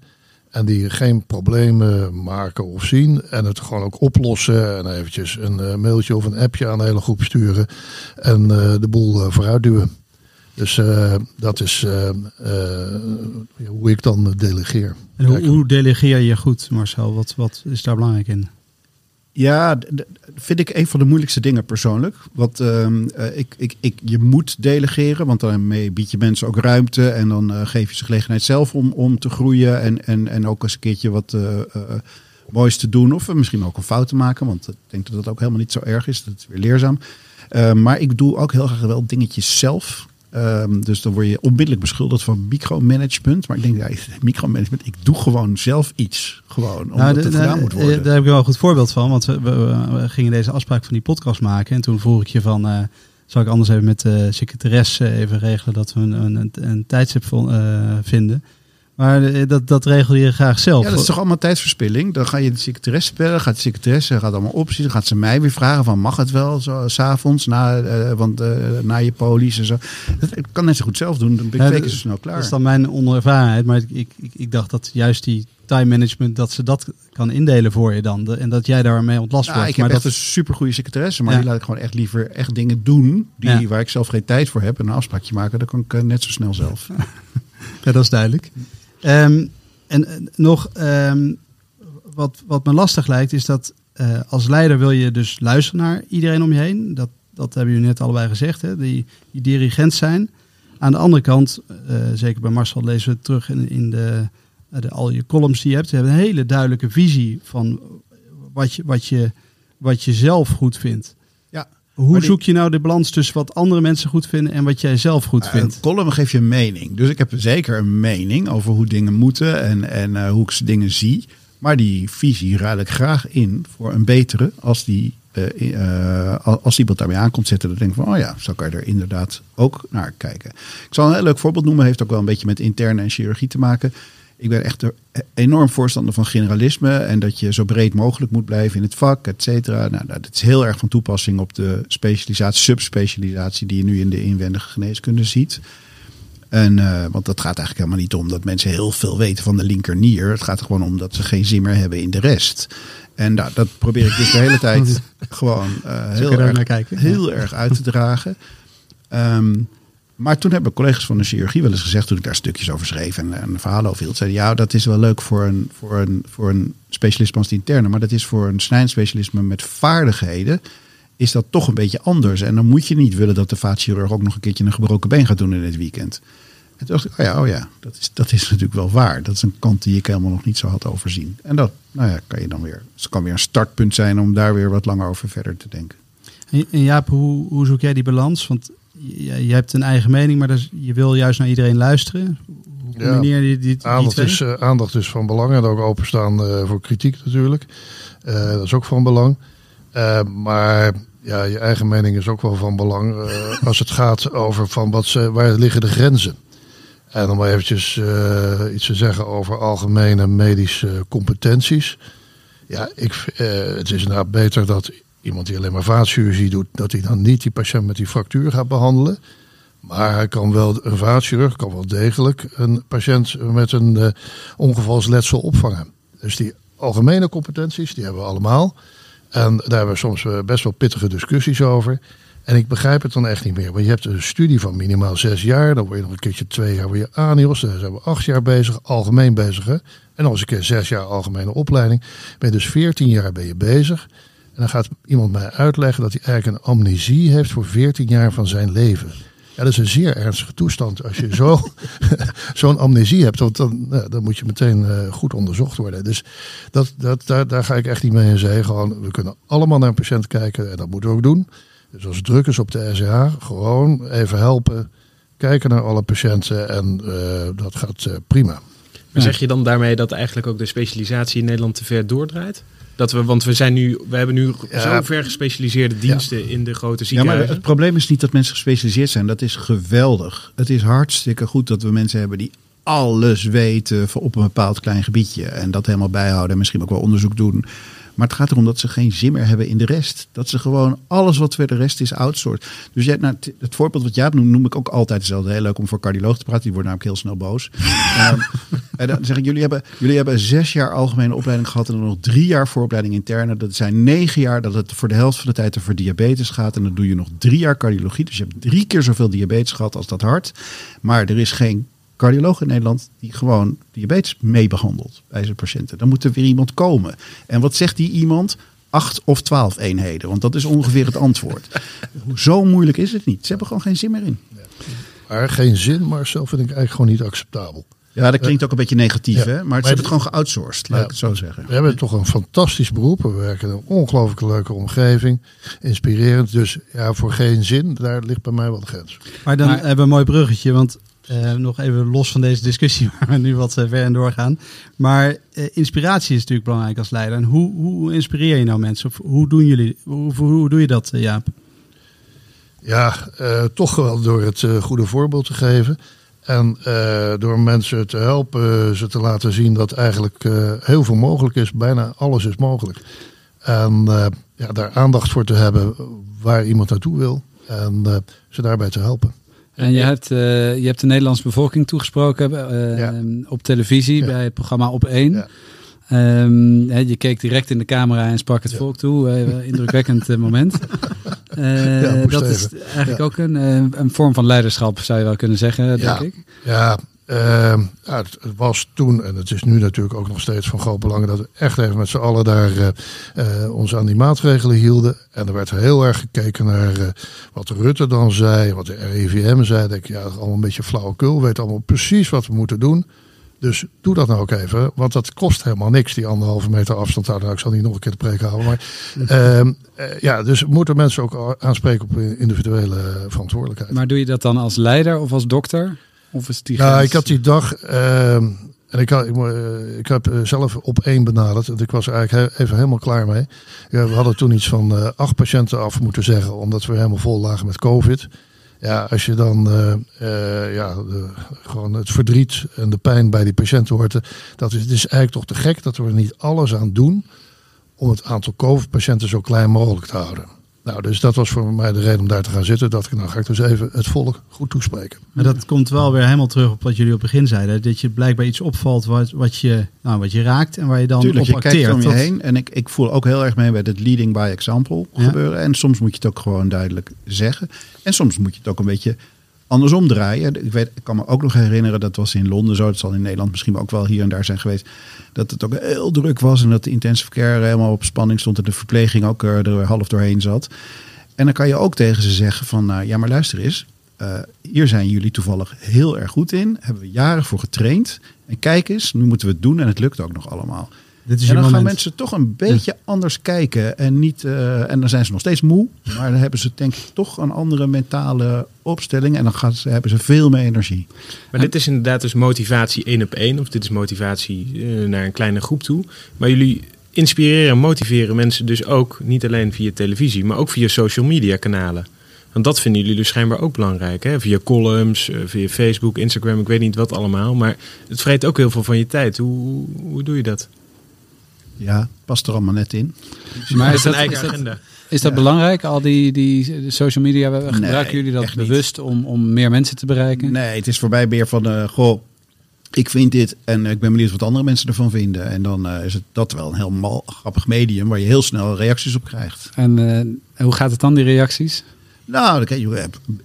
En die geen problemen maken of zien. En het gewoon ook oplossen. En eventjes een mailtje of een appje aan de hele groep sturen. En de boel vooruit duwen. Dus uh, dat is uh, uh, hoe ik dan delegeer. En hoe, hoe, delegeer je goed, Marcel? Wat, wat is daar belangrijk in? Ja, vind ik een van de moeilijkste dingen persoonlijk. Want ehm, ik, ik, ik, je moet delegeren, want daarmee bied je mensen ook ruimte. En dan geef je ze gelegenheid zelf om, om te groeien. En, en, en ook eens een keertje wat moois te doen. Of misschien ook een fout te maken. Want ik denk dat dat ook helemaal niet zo erg is. Dat is weer leerzaam. maar ik doe ook heel graag wel dingetjes zelf. Um, dus dan word je onmiddellijk beschuldigd van micromanagement. Maar ik denk, ja, micromanagement, ik doe gewoon zelf iets. Gewoon, omdat nou, de, het gedaan moet worden. Daar heb ik wel een goed voorbeeld van. Want we, we, we, gingen deze afspraak van die podcast maken. En toen vroeg ik je van, uh, zal ik anders even met de secretaresse even regelen... dat we een, een, een tijdstip uh, vinden... Maar dat, dat regel je graag zelf. Ja, dat is toch allemaal tijdsverspilling? Dan ga je de secretaresse bellen, gaat de secretaresse gaat allemaal opties, dan gaat ze mij weer vragen van mag het wel zo s'avonds na, uh, want uh, na je polies en zo. Dat ik kan net zo goed zelf doen, dan ben ik ja, twee keer zo snel klaar. Dat is dan mijn onervarenheid, maar ik, ik, ik dacht dat juist die time management, dat ze dat kan indelen voor je dan. En dat jij daarmee ontlast nou, wordt. Ik heb maar echt dat een supergoeie secretaresse, maar ja. die laat ik gewoon echt liever echt dingen doen die, ja. waar ik zelf geen tijd voor heb. En een afspraakje maken, dat kan ik net zo snel zelf. ja, dat is duidelijk. Um, en uh, nog um, wat, wat me lastig lijkt, is dat uh, als leider wil je dus luisteren naar iedereen om je heen. Dat, dat hebben jullie net allebei gezegd, hè? Die, die dirigent zijn. Aan de andere kant, uh, zeker bij Marcel lezen we het terug in, in de, de, al je columns die je hebt. Je hebt een hele duidelijke visie van wat je, wat je, wat je zelf goed vindt. Hoe zoek je nou de balans tussen wat andere mensen goed vinden en wat jij zelf goed vindt? Een column geeft je een mening. Dus ik heb zeker een mening over hoe dingen moeten en, en uh, hoe ik dingen zie. Maar die visie ruil ik graag in voor een betere als die uh, uh, als iemand daarmee aankomt zetten, dan denk ik van, oh ja, zo kan je er inderdaad ook naar kijken. Ik zal een heel leuk voorbeeld noemen, heeft ook wel een beetje met interne en chirurgie te maken. Ik ben echt enorm voorstander van generalisme en dat je zo breed mogelijk moet blijven in het vak, et cetera. Nou, dat is heel erg van toepassing op de specialisatie, subspecialisatie die je nu in de inwendige geneeskunde ziet. En, uh, want dat gaat eigenlijk helemaal niet om dat mensen heel veel weten van de linkernier. Het gaat er gewoon om dat ze geen zin meer hebben in de rest. En nou, dat probeer ik dus de hele tijd gewoon uh, heel, erg, heel erg uit te dragen. Um, maar toen hebben collega's van de chirurgie wel eens gezegd, toen ik daar stukjes over schreef en, en verhaal over hield, zeiden ja, dat is wel leuk voor een, voor een, voor een specialisme als de interne, maar dat is voor een snijnspecialisme met vaardigheden, is dat toch een beetje anders. En dan moet je niet willen dat de vaatchirurg ook nog een keertje een gebroken been gaat doen in het weekend. En toen dacht ik, oh ja, oh ja dat, is, dat is natuurlijk wel waar. Dat is een kant die ik helemaal nog niet zo had overzien. En dat nou ja, kan je dan weer, het kan weer een startpunt zijn om daar weer wat langer over verder te denken. En Jaap, hoe, hoe zoek jij die balans? Want je, je hebt een eigen mening, maar dus, je wil juist naar iedereen luisteren. Hoe combineer je die, die, aandacht, is, uh, aandacht is van belang en ook openstaan uh, voor kritiek natuurlijk. Uh, dat is ook van belang. maar ja, je eigen mening is ook wel van belang als het gaat over van wat ze, waar liggen de grenzen. En om eventjes uh, iets te zeggen over algemene medische competenties. Ja, ik, het is inderdaad beter dat iemand die alleen maar vaatchirurgie doet, dat hij dan niet die patiënt met die fractuur gaat behandelen. Maar hij kan wel, een vaatchirurg kan wel degelijk een patiënt met een uh, ongevalsletsel opvangen. Dus die algemene competenties, die hebben we allemaal. En daar hebben we soms best wel pittige discussies over. En ik begrijp het dan echt niet meer. Want je hebt een studie van minimaal zes jaar. Dan word je nog een keertje twee jaar weer ANIOS. Daar zijn we acht jaar bezig, algemeen bezig. En dan eens een keer zes jaar algemene opleiding. Ben je dus veertien jaar ben je bezig. En dan gaat iemand mij uitleggen dat hij eigenlijk een amnesie heeft voor veertien jaar van zijn leven. Ja, dat is een zeer ernstige toestand. Als je zo, zo'n amnesie hebt, dan, dan, dan, moet je meteen uh, goed onderzocht worden. Dus dat, dat, daar, daar ga ik echt niet mee in zee. Gewoon, we kunnen allemaal naar een patiënt kijken en dat moeten we ook doen. Dus als druk is op de SCH, gewoon even helpen. Kijken naar alle patiënten en uh, dat gaat uh, prima. Maar zeg je dan daarmee dat eigenlijk ook de specialisatie in Nederland te ver doordraait? Dat we, want we, zijn nu, we hebben nu zo ver gespecialiseerde diensten in de grote ziekenhuizen. Ja, maar het probleem is niet dat mensen gespecialiseerd zijn. Dat is geweldig. Het is hartstikke goed dat we mensen hebben die alles weten op een bepaald klein gebiedje. En dat helemaal bijhouden en misschien ook wel onderzoek doen. Maar het gaat erom dat ze geen zin meer hebben in de rest. Dat ze gewoon alles wat voor de rest is outsourced. Dus jij, nou, het voorbeeld wat jij hebt noem, noem ik ook altijd hetzelfde. Heel leuk om voor cardioloog te praten. Die wordt namelijk heel snel boos. um, en dan zeg ik, jullie hebben, jullie hebben zes jaar algemene opleiding gehad. En dan nog drie jaar vooropleiding interne. Dat zijn negen jaar dat het voor de helft van de tijd over diabetes gaat. En dan doe je nog drie jaar cardiologie. Dus je hebt drie keer zoveel diabetes gehad als dat hart. Maar er is geen cardioloog in Nederland die gewoon diabetes meebehandelt bij zijn patiënten. Dan moet er weer iemand komen. En wat zegt die iemand? Acht of twaalf eenheden, want dat is ongeveer het antwoord. Zo moeilijk is het niet. Ze hebben gewoon geen zin meer in. Maar geen zin, maar zelf vind ik eigenlijk gewoon niet acceptabel. Ja, dat klinkt ook een beetje negatief, hè? Maar ze hebben het gewoon geoutsourced, laat ja, ik het zo zeggen. We hebben toch een fantastisch beroep. We werken in een ongelooflijk leuke omgeving. Inspirerend. Dus ja, voor geen zin, daar ligt bij mij wel de grens. Maar dan hebben we een mooi bruggetje, want uh, nog even los van deze discussie waar we nu wat uh, ver in doorgaan. Maar uh, inspiratie is natuurlijk belangrijk als leider. En hoe, hoe inspireer je nou mensen? Hoe doen jullie? Hoe, hoe doe je dat, Jaap? Ja, toch wel door het goede voorbeeld te geven. En door mensen te helpen, ze te laten zien dat eigenlijk heel veel mogelijk is. Bijna alles is mogelijk. En ja, daar aandacht voor te hebben waar iemand naartoe wil. En ze daarbij te helpen. En je hebt, uh, je hebt de Nederlandse bevolking toegesproken uh, ja. op televisie ja. bij het programma Op 1. Ja. Um, je keek direct in de camera en sprak het volk toe. Uh, indrukwekkend moment. dat is eigenlijk ook een, een vorm van leiderschap, zou je wel kunnen zeggen, denk ik. Ja, ja, het, was toen, en het is nu natuurlijk ook nog steeds van groot belang, dat we echt even met z'n allen daar uh, uh, ons aan die maatregelen hielden. En er werd heel erg gekeken naar uh, wat Rutte dan zei, wat de RIVM zei. Denk ik, ja, allemaal een beetje flauwekul. We weten allemaal precies wat we moeten doen. Dus doe dat nou ook even, want dat kost helemaal niks, die anderhalve meter afstand. Nou, ik zal niet nog een keer de preek houden. Maar ehm, eh, ja, dus moeten mensen ook aanspreken op individuele verantwoordelijkheid. Maar doe je dat dan als leider of als dokter? Of is die nou, ik had die dag, ehm, en ik, had, ik, eh, ik heb eh, zelf op één benaderd. En ik was er eigenlijk even helemaal klaar mee. we hadden toen iets van acht patiënten af moeten zeggen, omdat we helemaal vol lagen met COVID. Ja, als je dan uh, ja, de, gewoon het verdriet en de pijn bij die patiënten hoort, dat is, het is eigenlijk toch te gek dat we er niet alles aan doen om het aantal COVID-patiënten zo klein mogelijk te houden. Nou, dus dat was voor mij de reden om daar te gaan zitten. Dat ik, nou ga ik dus even het volk goed toespreken. Maar dat komt wel weer helemaal terug op wat jullie op het begin zeiden. Dat je blijkbaar iets opvalt wat, wat, je, nou, wat je raakt en waar je dan Tuurlijk, op je kijkt om je heen. En ik, ik voel ook heel erg mee bij het leading by example gebeuren. En soms moet je het ook gewoon duidelijk zeggen. En soms moet je het ook een beetje andersom draaien. Ik, weet, kan me ook nog herinneren, dat was in Londen zo. Dat zal in Nederland misschien ook wel hier en daar zijn geweest. Dat het ook heel druk was en dat de intensive care helemaal op spanning stond. En de verpleging ook er half doorheen zat. En dan kan je ook tegen ze zeggen van, nou, ja maar luister eens. Uh, hier zijn jullie toevallig heel erg goed in. Hebben we jaren voor getraind. En kijk eens, nu moeten we het doen en het lukt ook nog allemaal. Dit is en dan gaan mensen toch een beetje anders kijken. En, niet, uh, en dan zijn ze nog steeds moe. Maar dan hebben ze denk ik toch een andere mentale opstelling. En dan gaan ze, hebben ze veel meer energie. Maar dit is inderdaad dus motivatie één op één. Of dit is motivatie uh, naar een kleine groep toe. Maar jullie inspireren en motiveren mensen dus ook niet alleen via televisie. Maar ook via social media kanalen. Want dat vinden jullie dus schijnbaar ook belangrijk. Hè? Via columns, eh, via Facebook, Instagram, ik weet niet wat allemaal. Maar het vreet ook heel veel van je tijd. Hoe, hoe doe je dat? Ja, past er allemaal net in. Maar is dat een eigen agenda? Is dat belangrijk, al die, die social media? Gebruiken jullie dat bewust om, om meer mensen te bereiken? Nee, het is voor mij meer van, uh, goh, ik vind dit en ik ben benieuwd wat andere mensen ervan vinden. En dan uh, is het dat wel een heel mal, grappig medium waar je heel snel reacties op krijgt. En uh, hoe gaat het dan, die reacties? Nou,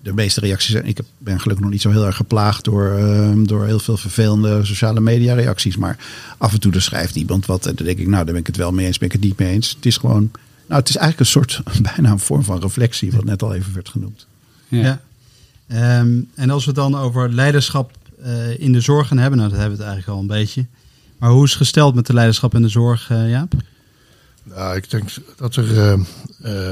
de meeste reacties. Ik ben gelukkig nog niet zo heel erg geplaagd door, ehm, door heel veel vervelende sociale media reacties. Maar af en toe er schrijft iemand wat. En dan denk ik, nou, daar ben ik het wel mee eens, ben ik het niet mee eens. Het is gewoon. Nou, het is eigenlijk een soort, bijna een vorm van reflectie, wat net al even werd genoemd. Ja. Um, en als we het dan over leiderschap uh, in de zorg gaan hebben, nou, dat hebben we het eigenlijk al een beetje. Maar hoe is het gesteld met de leiderschap in de zorg, uh, Jaap? Nou, ik denk dat er uh,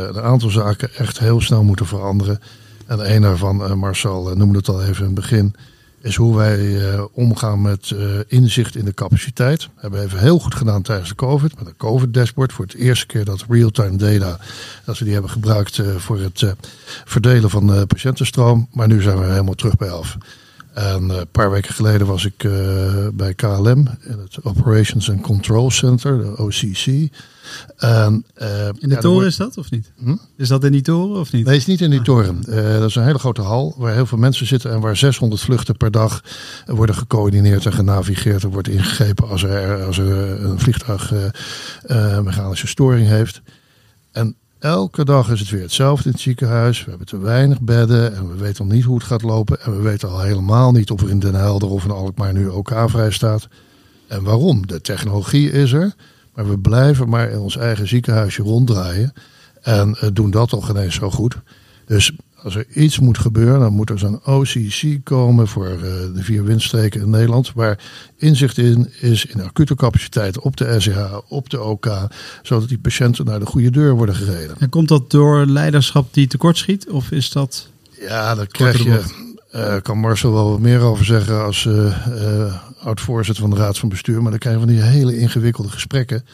een aantal zaken echt heel snel moeten veranderen. En een daarvan, uh, Marcel noemde het al even in het begin, is hoe wij omgaan met inzicht in de capaciteit. We hebben even heel goed gedaan tijdens de COVID, met een COVID-dashboard. Voor het eerste keer dat real-time data, dat we die hebben gebruikt voor het verdelen van de patiëntenstroom. Maar nu zijn we helemaal terug bij af. En een paar weken geleden was ik bij KLM in het Operations and Control Center, de OCC. Uh, in de ja, toren is dat of niet? Hm? Is dat in die toren of niet? Nee, het is niet in die ah. toren. Uh, dat is een hele grote hal waar heel veel mensen zitten en waar 600 vluchten per dag worden gecoördineerd en genavigeerd. Er wordt ingegrepen als er, als er een vliegtuig mechanische storing heeft. En elke dag is het weer hetzelfde in het ziekenhuis. We hebben te weinig bedden en we weten nog niet hoe het gaat lopen. En we weten al helemaal niet of er in Den Helder of in Alkmaar nu OK vrij staat. En waarom? De technologie is er. Maar we blijven maar in ons eigen ziekenhuisje ronddraaien. En uh, doen dat al geen eens zo goed. Dus als er iets moet gebeuren, dan moet er zo'n OCC komen voor uh, de vier windstreken in Nederland. Waar inzicht in is in acute capaciteit op de SCH, op de OK. Zodat die patiënten naar de goede deur worden gereden. En komt dat door leiderschap die tekortschiet? Of is dat. Ja, dat krijg je. Uh, kan Marcel wel wat meer over zeggen als uh, oud-voorzitter van de Raad van Bestuur. Maar dan krijg je van die hele ingewikkelde gesprekken.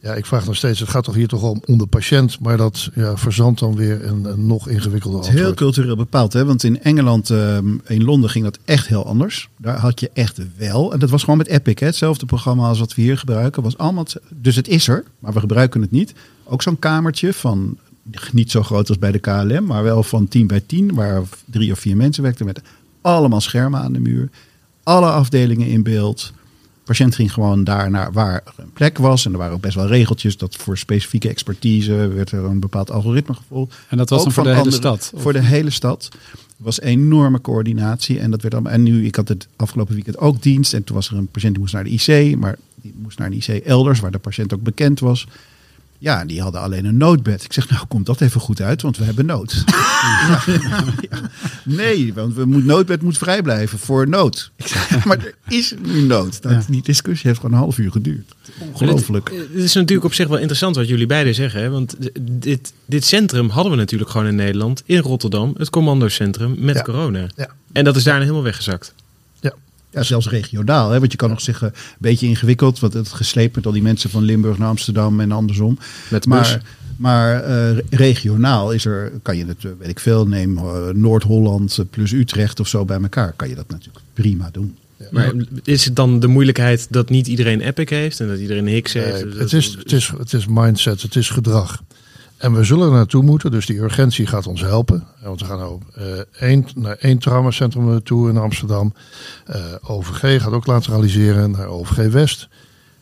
Ja, ik vraag nog steeds, het gaat toch hier toch om, om de patiënt, maar dat ja, verzandt dan weer een, een nog ingewikkelder Het is heel cultureel bepaald, hè? want in Engeland, uh, in Londen ging dat echt heel anders. Daar had je echt wel, en dat was gewoon met Epic, hè? hetzelfde programma als wat we hier gebruiken. Was allemaal, dus het is er, maar we gebruiken het niet. Ook zo'n kamertje van, niet zo groot als bij de KLM, maar wel van 10 bij 10, waar drie of vier mensen werkten met allemaal schermen aan de muur alle afdelingen in beeld. Patiënt ging gewoon daar naar waar een plek was. En er waren ook best wel regeltjes dat voor specifieke expertise werd er een bepaald algoritme gevolgd. En dat was dan voor de hele stad? Voor de hele stad. Er was enorme coördinatie. En, dat werd allemaal, en nu, ik had het afgelopen weekend ook dienst. En toen was er een patiënt die moest naar de IC. Maar die moest naar de IC elders, waar de patiënt ook bekend was. Ja, die hadden alleen een noodbed. Ik zeg, nou, komt dat even goed uit, want we hebben nood. ja, ja. Nee, want we moet, noodbed moet vrij blijven voor nood. Ik zeg, maar er is nu nood. Dat, Die discussie heeft gewoon een half uur geduurd. Ongelooflijk. Het is natuurlijk op zich wel interessant wat jullie beiden zeggen. Hè? Want dit, dit centrum hadden we natuurlijk gewoon in Nederland, in Rotterdam, het commandocentrum met Ja. corona. Ja. En dat is daarna helemaal weggezakt. Ja, zelfs regionaal. Hè? Want je kan nog zeggen, een beetje ingewikkeld. Want het gesleept met al die mensen van Limburg naar Amsterdam en andersom. Met bus. Maar, maar eh, regionaal is er, kan je het, weet ik veel, neem eh, Noord-Holland plus Utrecht of zo bij elkaar. Kan je dat natuurlijk prima doen. Maar is het dan de moeilijkheid dat niet iedereen Epic heeft en dat iedereen Hicks heeft? Nee, Dat- het, is, het, is, het is mindset, het is gedrag. En we zullen er naartoe moeten, dus die urgentie gaat ons helpen. Want we gaan nou, eh, één, naar één traumacentrum toe in Amsterdam. Eh, OVG gaat ook lateraliseren naar OVG West.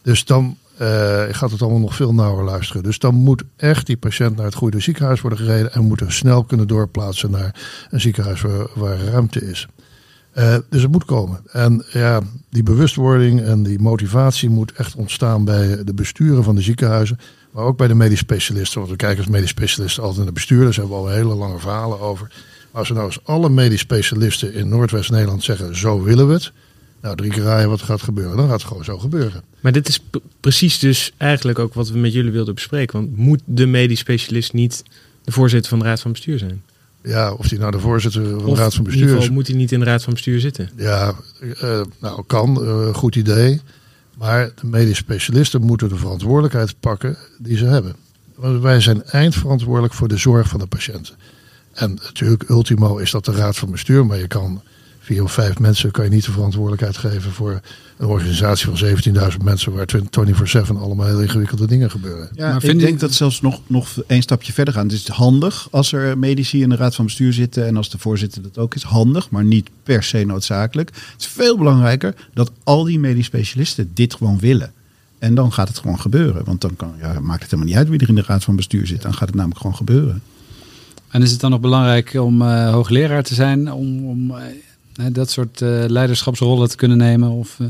Dus dan eh, gaat het allemaal nog veel nauwer luisteren. Dus dan moet echt die patiënt naar het goede ziekenhuis worden gereden. En moet er snel kunnen doorplaatsen naar een ziekenhuis waar, ruimte is. Dus het moet komen. En ja, die bewustwording en die motivatie moet echt ontstaan bij de besturen van de ziekenhuizen. Maar ook bij de medisch specialisten. Want we kijken als medisch specialisten altijd naar de bestuurders. Daar hebben we al hele lange verhalen over. Maar als we nou eens alle medisch specialisten in Noordwest-Nederland zeggen: zo willen we het. Nou, drie keer raaien wat gaat gebeuren. Dan gaat het gewoon zo gebeuren. Maar dit is precies dus eigenlijk ook wat we met jullie wilden bespreken. Want moet de medisch specialist niet de voorzitter van de raad van bestuur zijn? Ja, of die nou de voorzitter van de Of raad van bestuur is. moet hij niet in de raad van bestuur zitten? Ja, eh, nou kan, eh, goed idee. Maar de medisch specialisten moeten de verantwoordelijkheid pakken die ze hebben. Want wij zijn eindverantwoordelijk voor de zorg van de patiënten. En natuurlijk, ultimo is dat de raad van bestuur. Maar je kan vier of vijf mensen kan je niet de verantwoordelijkheid geven voor een organisatie van 17.000 mensen waar 24-7 allemaal heel ingewikkelde dingen gebeuren. Ja, Maar ik je- denk dat zelfs nog, nog één stapje verder gaan. Het is handig als er medici in de raad van bestuur zitten en als de voorzitter dat ook is. Handig, maar niet per se noodzakelijk. Het is veel belangrijker dat al die medisch specialisten dit gewoon willen. En dan gaat het gewoon gebeuren. Want dan kan, ja, maakt het helemaal niet uit wie er in de raad van bestuur zit. Dan gaat het namelijk gewoon gebeuren. En is het dan nog belangrijk om eh, hoogleraar te zijn, om, om eh, dat soort eh, leiderschapsrollen te kunnen nemen? Of, eh,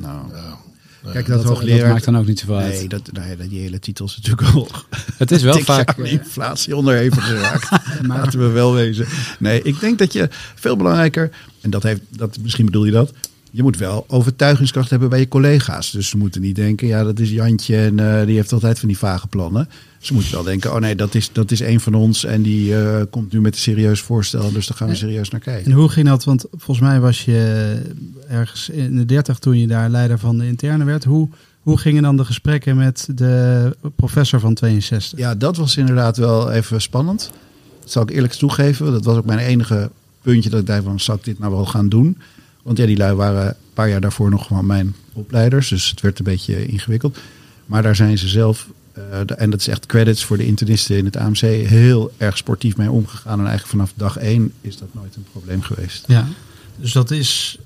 Nou, Nee, kijk, dat, dat, dat maakt dan ook niet zoveel uit. Nee, dat, nee, die hele titel is natuurlijk al Het is wel vaak. aan eh, inflatie onderhevig geraakt. maar- Laten we wel wezen. Nee, ik denk dat je veel belangrijker, en dat heeft, dat, misschien bedoel je dat, je moet wel overtuigingskracht hebben bij je collega's. Dus ze moeten niet denken, ja, dat is Jantje en eh, die heeft altijd van die vage plannen. Ze moeten wel denken, oh nee, dat is, dat is een van ons en die eh, komt nu met een serieus voorstel, dus daar gaan we serieus naar kijken. En hoe ging dat? Want volgens mij was je ergens in de 30 toen je daar leider van de interne werd. Hoe, hoe gingen dan de gesprekken met de professor van 62? Ja, dat was inderdaad wel even spannend. Dat zal ik eerlijk toegeven. Dat was ook mijn enige puntje dat ik dacht van, zal ik dit nou wel gaan doen? Want ja, die lui waren een paar jaar daarvoor nog gewoon mijn opleiders. Dus het werd een beetje ingewikkeld. Maar daar zijn ze zelf, eh, en dat is echt credits voor de internisten in het AMC, heel erg sportief mee omgegaan. En eigenlijk vanaf dag één is dat nooit een probleem geweest. Ja, dus dat is.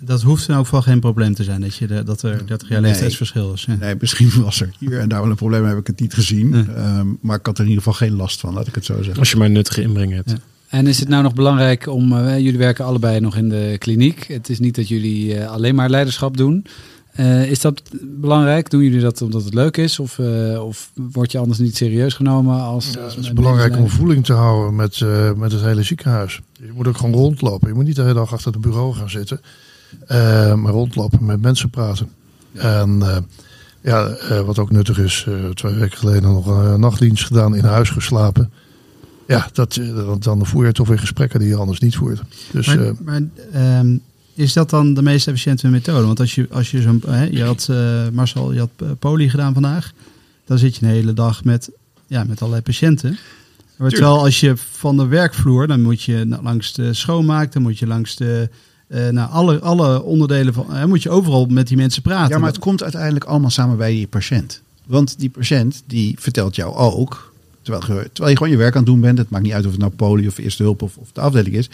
Dat hoeft dan ook wel geen probleem te zijn dat, je de, dat er 30 jaar Nee. leeftijdsverschil is. Ja. Nee, misschien was er hier en daar wel een probleem, heb ik het niet gezien. Nee. Ehm, maar ik had er in ieder geval geen last van, laat ik het zo zeggen. Als je maar nuttige inbreng hebt. Ja. En is het nou nog belangrijk om, eh, jullie werken allebei nog in de kliniek. Het is niet dat jullie eh, alleen maar leiderschap doen. Eh, is dat belangrijk? Doen jullie dat omdat het leuk is? Of, of word je anders niet serieus genomen? Als, Ja, als het is belangrijk om voeling te houden met, met het hele ziekenhuis. Je moet ook gewoon rondlopen. Je moet niet de hele dag achter het bureau gaan zitten. maar rondlopen, met mensen praten. En ja, wat ook nuttig is, twee weken geleden nog een nachtdienst gedaan, in huis geslapen. Ja, dat, eh, dan, dan voer je toch weer gesprekken die je anders niet voert. Dus Maar, eh, maar ehm, is dat dan de meest efficiënte methode? Want als je, als je zo'n. hè, je had, eh, Marcel, je had poli gedaan vandaag. Dan zit je een hele dag met, ja, met allerlei patiënten. Maar terwijl als je van de werkvloer, dan moet je langs de schoonmaak, dan moet je langs de. eh nou, alle, alle onderdelen van. hè, moet je overal met die mensen praten. Ja, maar het komt uiteindelijk allemaal samen bij die patiënt. Want die patiënt die vertelt jou ook, terwijl terwijl je gewoon je werk aan het doen bent, het maakt niet uit of het nou poli of eerste hulp of, of de afdeling is,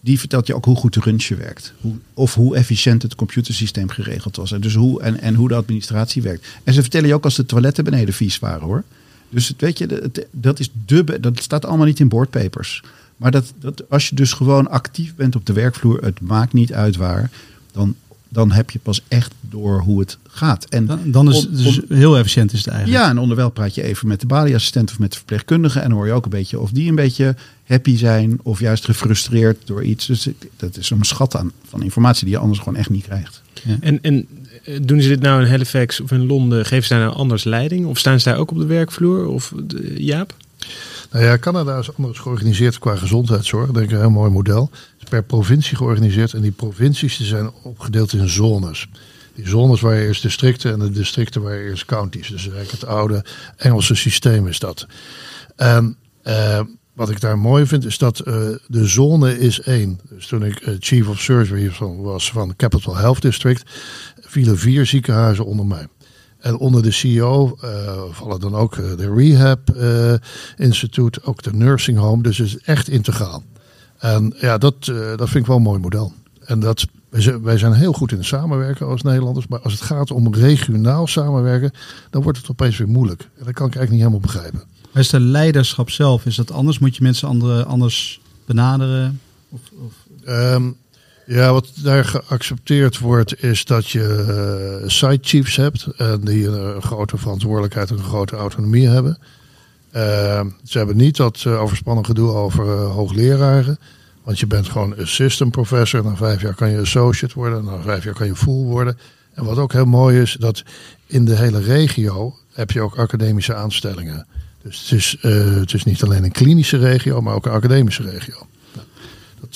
die vertelt je ook hoe goed de röntgen werkt. Hoe, of hoe efficiënt het computersysteem geregeld was. En, dus hoe, en, en hoe de administratie werkt. En ze vertellen je ook als de toiletten beneden vies waren hoor. Dus het, weet je, dat, is de, dat staat allemaal niet in boardpapers. Maar dat, dat, als je dus gewoon actief bent op de werkvloer, het maakt niet uit waar, dan dan heb je pas echt door hoe het gaat. En Dan, dan is het dus heel efficiënt is het eigenlijk. ja, en onderwijl praat je even met de balieassistent of met de verpleegkundige. En dan hoor je ook een beetje of die een beetje happy zijn of juist gefrustreerd door iets. Dus dat is een schat aan van informatie die je anders gewoon echt niet krijgt. En, en eh, doen ze dit nou in Halifax of in Londen? Geven ze daar nou anders leiding? Of staan ze daar ook op de werkvloer? Of de- Jaap? Nou ja, Canada is anders georganiseerd qua gezondheidszorg. Denk ik een heel mooi model. Het is per provincie georganiseerd en die provincies zijn opgedeeld in zones. Die zones waar je eerst districten en de districten waar je eerst counties. Dus eigenlijk het oude Engelse systeem is dat. En eh, wat ik daar mooi vind is dat eh, de zone is één. Dus toen ik eh, chief of surgery van, was van Capital Health District, vielen vier ziekenhuizen onder mij. En onder de CEO eh, vallen dan ook eh, de Rehab eh Instituut, ook de Nursing Home. Dus het is echt integraal. En ja, dat, dat vind ik wel een mooi model. En dat, wij zijn- wij zijn heel goed in het samenwerken als Nederlanders. Maar als het gaat om regionaal samenwerken, dan wordt het opeens weer moeilijk. En dat kan ik eigenlijk niet helemaal begrijpen. Maar is de leiderschap zelf, is dat anders? Moet je mensen andere, anders benaderen? Of, of, Ehm, ja, wat daar geaccepteerd wordt, is dat je eh, site chiefs hebt. En die een grote verantwoordelijkheid en een grote autonomie hebben. Ehm, ze hebben niet dat eh, overspannen gedoe over eh, hoogleraren. Want je bent gewoon assistant professor. Na vijf jaar kan je associate worden. Na vijf jaar kan je full worden. En wat ook heel mooi is, dat in de hele regio heb je ook academische aanstellingen. Dus het is, eh, het is niet alleen een klinische regio, maar ook een academische regio.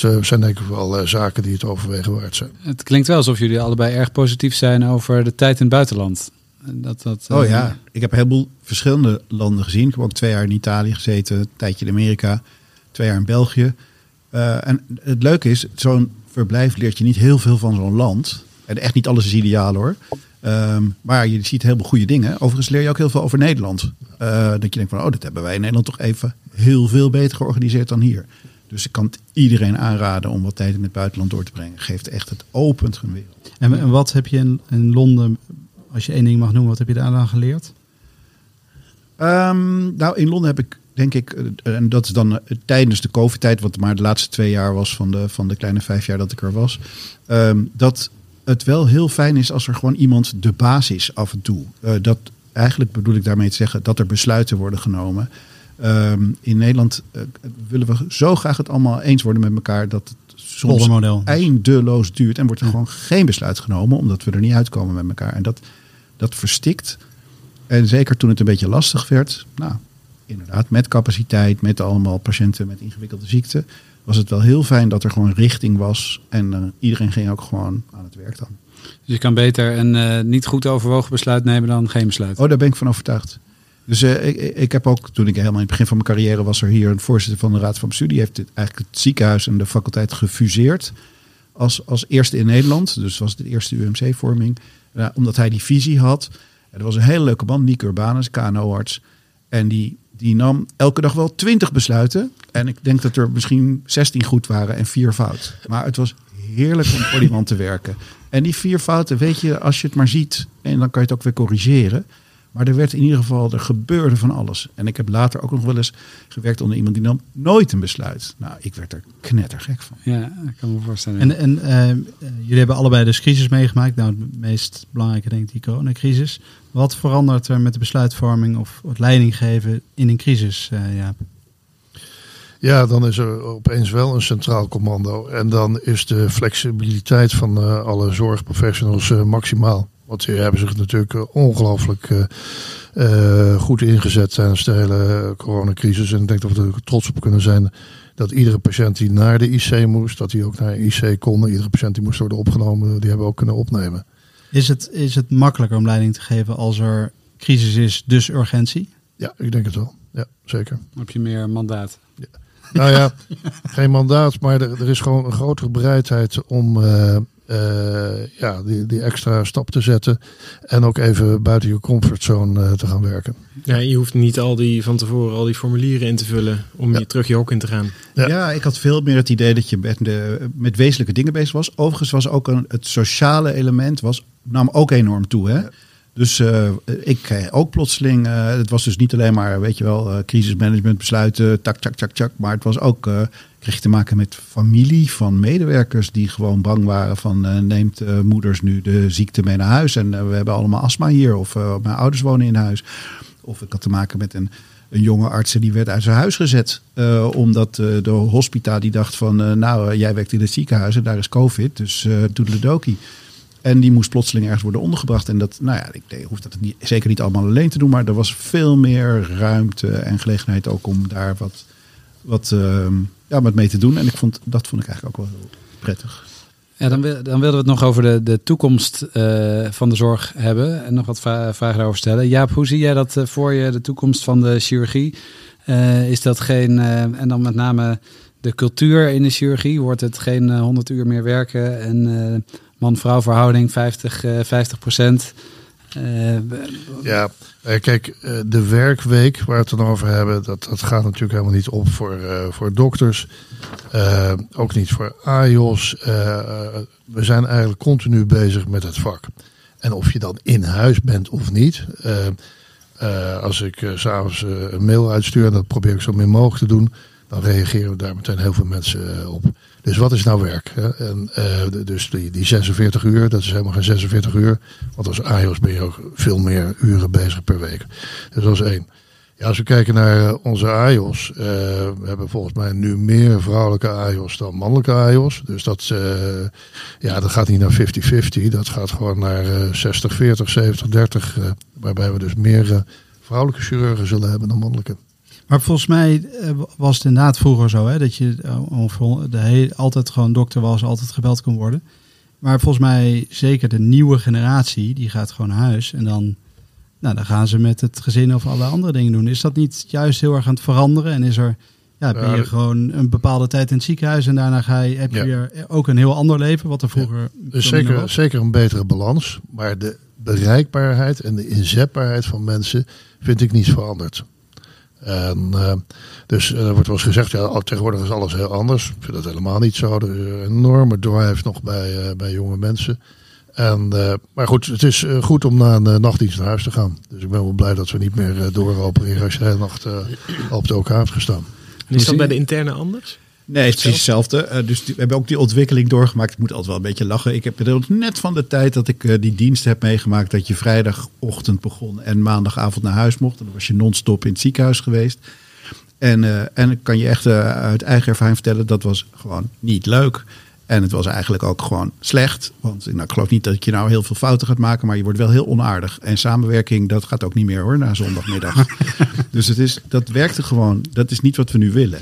Eh, zijn denk ik wel eh, zaken die het overwegen waard zijn. Het klinkt wel alsof jullie allebei erg positief zijn over de tijd in het buitenland. En Dat, dat, Oh eh, ja, ik heb een heleboel verschillende landen gezien. Ik heb ook twee jaar in Italië gezeten, een tijdje in Amerika, twee jaar in België. Eh, en het leuke is, zo'n verblijf leert je niet heel veel van zo'n land. En echt niet alles is ideaal hoor. Ehm, maar je ziet heel veel goede dingen. Overigens leer je ook heel veel over Nederland. Eh, dat je denkt van, oh, dat hebben wij in Nederland toch even heel veel beter georganiseerd dan hier. Dus ik kan het iedereen aanraden om wat tijd in het buitenland door te brengen. Geeft echt het opent een wereld. en, en wat heb je in, in Londen, als je één ding mag noemen, wat heb je daar dan geleerd? Ehm, nou, in Londen heb ik denk ik, eh, en dat is dan eh, tijdens de COVID-tijd, wat maar de laatste twee jaar was van de, van de kleine vijf jaar dat ik er was, ehm, dat het wel heel fijn is als er gewoon iemand de baas is af en toe. Eh, dat eigenlijk bedoel ik daarmee te zeggen dat er besluiten worden genomen. Ehm, in Nederland eh, willen we zo graag het allemaal eens worden met elkaar dat het soms Poldermodel. eindeloos duurt en wordt er gewoon geen besluit genomen omdat we er niet uitkomen met elkaar. En dat, dat verstikt. En zeker toen het een beetje lastig werd, nou inderdaad, met capaciteit, met allemaal patiënten met ingewikkelde ziekten, was het wel heel fijn dat er gewoon richting was en eh, iedereen ging ook gewoon aan het werk dan. Dus je kan beter een eh, niet goed overwogen besluit nemen dan geen besluit. Oh, daar ben ik van overtuigd. Dus eh, ik, ik heb ook, toen ik helemaal in het begin van mijn carrière was er hier een voorzitter van de Raad van Bestuur. Die heeft dit, eigenlijk het ziekenhuis en de faculteit gefuseerd als, als eerste in Nederland. Dus was het de eerste UMC-vorming. Omdat hij die visie had. Er was een hele leuke man, Nico Urbanus, KNO-arts. En die, die nam elke dag wel twintig besluiten. En ik denk dat er misschien 16 goed waren en vier fout. Maar het was heerlijk om voor die man te werken. En die vier fouten, weet je, als je het maar ziet, en dan kan je het ook weer corrigeren. Maar er werd in ieder geval, er gebeurde van alles. En ik heb later ook nog wel eens gewerkt onder iemand die nam nooit een besluit. Nou, ik werd er knettergek van. Ja, ik kan me voorstellen. En, en eh, jullie hebben allebei dus crisis meegemaakt. Nou, het meest belangrijke denk ik die coronacrisis. Wat verandert er met de besluitvorming of het leiding geven in een crisis, eh Jaap? Ja, dan is er opeens wel een centraal commando. En dan is de flexibiliteit van eh, alle zorgprofessionals eh, maximaal. Want die hebben zich natuurlijk eh, ongelooflijk eh, eh, goed ingezet tijdens de hele coronacrisis. En ik denk dat we er trots op kunnen zijn dat iedere patiënt die naar de IC moest, dat die ook naar de IC kon. Iedere patiënt die moest worden opgenomen, die hebben we ook kunnen opnemen. Is het, is het makkelijker om leiding te geven als er crisis is, dus urgentie? Ja, ik denk het wel. Ja, zeker. Dan heb je meer mandaat. Nou ja, geen mandaat, maar er, er is gewoon een grotere bereidheid om eh, eh, ja, die, die extra stap te zetten. En ook even buiten je comfortzone eh, te gaan werken. Ja, je hoeft niet al die van tevoren al die formulieren in te vullen om je terug je hok in te gaan. Ja. Ja. ik had veel meer het idee dat je met, de, met wezenlijke dingen bezig was. Overigens was ook een, het sociale element was, nam ook enorm toe. Hè? Dus eh, ik kreeg ook plotseling, eh, het was dus niet alleen maar, weet je wel, eh, crisismanagement besluiten, tak, tak, tak, tak. Maar het was ook, eh, kreeg je te maken met familie van medewerkers die gewoon bang waren van uh, neemt uh, moeders nu de ziekte mee naar huis en we hebben allemaal astma hier of mijn ouders wonen in huis. Of ik had te maken met een, een jonge arts die werd uit zijn huis gezet omdat de hospita die dacht van nou jij werkt in het ziekenhuis en daar is covid dus uh, toedeledokie. En die moest plotseling ergens worden ondergebracht. En dat, nou ja, ik hoef dat niet, zeker niet allemaal alleen te doen. Maar er was veel meer ruimte en gelegenheid ook om daar wat, wat, uh, ja, wat mee te doen. En ik vond, dat vond ik eigenlijk ook wel heel prettig. Ja, dan, dan wilden we het nog over de, de toekomst uh, van de zorg hebben. En nog wat vragen daarover stellen. Jaap, hoe zie jij dat uh, voor je, de toekomst van de chirurgie? Uh, is dat geen, en dan met name de cultuur in de chirurgie? Wordt het geen 100 uur meer werken en man-vrouw verhouding 50, 50 eh, procent. Uh, ja, eh, kijk, de werkweek waar we het dan over hebben, dat, dat gaat natuurlijk helemaal niet op voor, voor dokters. Ook niet voor AIOS. we zijn eigenlijk continu bezig met het vak. En of je dan in huis bent of niet. als ik s'avonds een mail uitstuur, en dat probeer ik zo min mogelijk te doen, dan reageren daar meteen heel veel mensen op. Dus wat is nou werk? En, uh, dus die, die 46 uur, dat is helemaal geen 46 uur. Want als AIOS ben je ook veel meer uren bezig per week. Dus dat is één. Ja, als we kijken naar uh, onze AIOS, uh, we hebben volgens mij nu meer vrouwelijke AIOS dan mannelijke AIOS. Dus dat, ja, dat gaat niet naar 50-50, dat gaat gewoon naar 60-40, 70-30. waarbij we dus meer vrouwelijke chirurgen zullen hebben dan mannelijke. Maar volgens mij eh, was het inderdaad vroeger zo, hè, dat je uh, de hele, altijd gewoon dokter was, altijd gebeld kon worden. Maar volgens mij zeker de nieuwe generatie, die gaat gewoon naar huis en dan, nou, dan gaan ze met het gezin of alle andere dingen doen. Is dat niet juist heel erg aan het veranderen en is er, ja, ben je gewoon een bepaalde tijd in het ziekenhuis en daarna ga je, heb je weer ook een heel ander leven, wat er vroeger. Dus zeker, zeker een betere balans, maar de bereikbaarheid en de inzetbaarheid van mensen vind ik niet veranderd. En, uh, dus uh, er wordt wel eens gezegd, ja, tegenwoordig is alles heel anders. Ik vind dat helemaal niet zo. Er is een enorme drive nog bij, uh, bij jonge mensen. En, maar goed, het is goed om na een nachtdienst naar huis te gaan. Dus ik ben wel blij dat we niet meer dooropereren als je de hele nacht op de OK hebt gestaan. En is dat bij de interne anders? Nee, het is precies hetzelfde. Uh, dus we hebben ook die ontwikkeling doorgemaakt. Ik moet altijd wel een beetje lachen. Ik heb net van de tijd dat ik uh, die dienst heb meegemaakt. Dat je vrijdagochtend begon en maandagavond naar huis mocht. En dan was je non-stop in het ziekenhuis geweest. En, uh, en ik kan je echt uit eigen ervaring vertellen, dat was gewoon niet leuk. En het was eigenlijk ook gewoon slecht. Want nou, ik geloof niet dat je nou heel veel fouten gaat maken, maar je wordt wel heel onaardig. En samenwerking, dat gaat ook niet meer hoor, na zondagmiddag. dus het is, dat werkte gewoon, dat is niet wat we nu willen.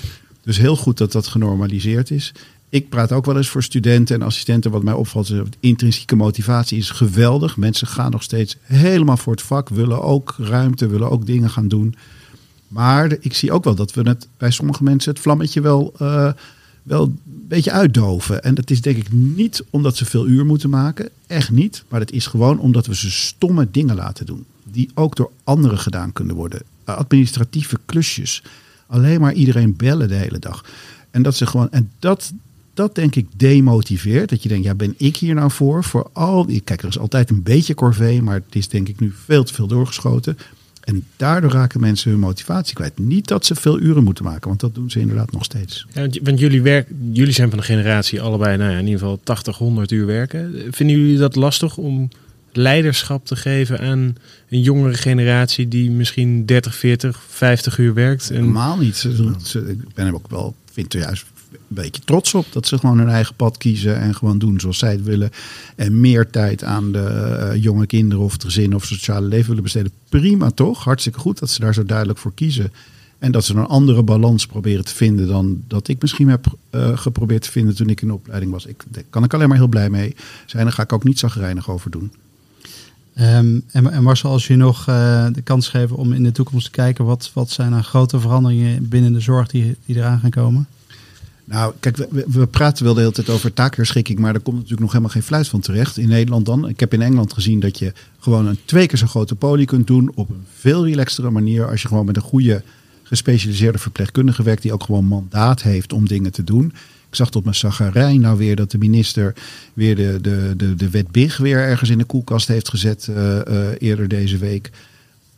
Dus heel goed dat dat genormaliseerd is. Ik praat ook wel eens voor studenten en assistenten. Wat mij opvalt, is intrinsieke motivatie is geweldig. Mensen gaan nog steeds helemaal voor het vak, willen ook ruimte, willen ook dingen gaan doen. Maar ik zie ook wel dat we het bij sommige mensen het vlammetje wel, uh, wel een beetje uitdoven. En dat is denk ik niet omdat ze veel uur moeten maken. Echt niet. Maar het is gewoon omdat we ze stomme dingen laten doen. Die ook door anderen gedaan kunnen worden. Administratieve klusjes alleen maar iedereen bellen de hele dag. En dat ze gewoon, en dat, dat denk ik demotiveert. Dat je denkt, ja, ben ik hier nou voor? Voor al die, kijk, er is altijd een beetje corvée, maar het is denk ik nu veel te veel doorgeschoten. En daardoor raken mensen hun motivatie kwijt. Niet dat ze veel uren moeten maken, want dat doen ze inderdaad nog steeds. Ja, want jullie, werk, jullie zijn van de generatie allebei, nou ja, in ieder geval 80, 100 uur werken. Vinden jullie dat lastig om leiderschap te geven aan een jongere generatie die misschien 30, 40, 50 uur werkt? En... Helemaal niet. ik ben er ook wel, vind er juist een beetje trots op dat ze gewoon hun eigen pad kiezen en gewoon doen zoals zij het willen. En meer tijd aan de uh, jonge kinderen of het gezin of sociale leven willen besteden. Prima toch? Hartstikke goed dat ze daar zo duidelijk voor kiezen. En dat ze een andere balans proberen te vinden dan dat ik misschien heb uh, geprobeerd te vinden toen ik in de opleiding was. Ik, daar kan ik alleen maar heel blij mee zijn. Daar ga ik ook niet zagrijnig over doen. Um, en, en, Marcel, als je nog uh, de kans geeft om in de toekomst te kijken, wat, wat zijn er grote veranderingen binnen de zorg die, die eraan gaan komen? Nou, kijk, we, we, praten wel de hele tijd over taakherschikking, maar er komt natuurlijk nog helemaal geen fluit van terecht. In Nederland dan. Ik heb in Engeland gezien dat je gewoon een twee keer zo grote poli kunt doen op een veel relaxtere manier. Als je gewoon met een goede gespecialiseerde verpleegkundige werkt die ook gewoon mandaat heeft om dingen te doen. Ik zag tot mijn zagarij nou weer dat de minister weer de, de, de, de wet BIG weer ergens in de koelkast heeft gezet uh, uh, eerder deze week.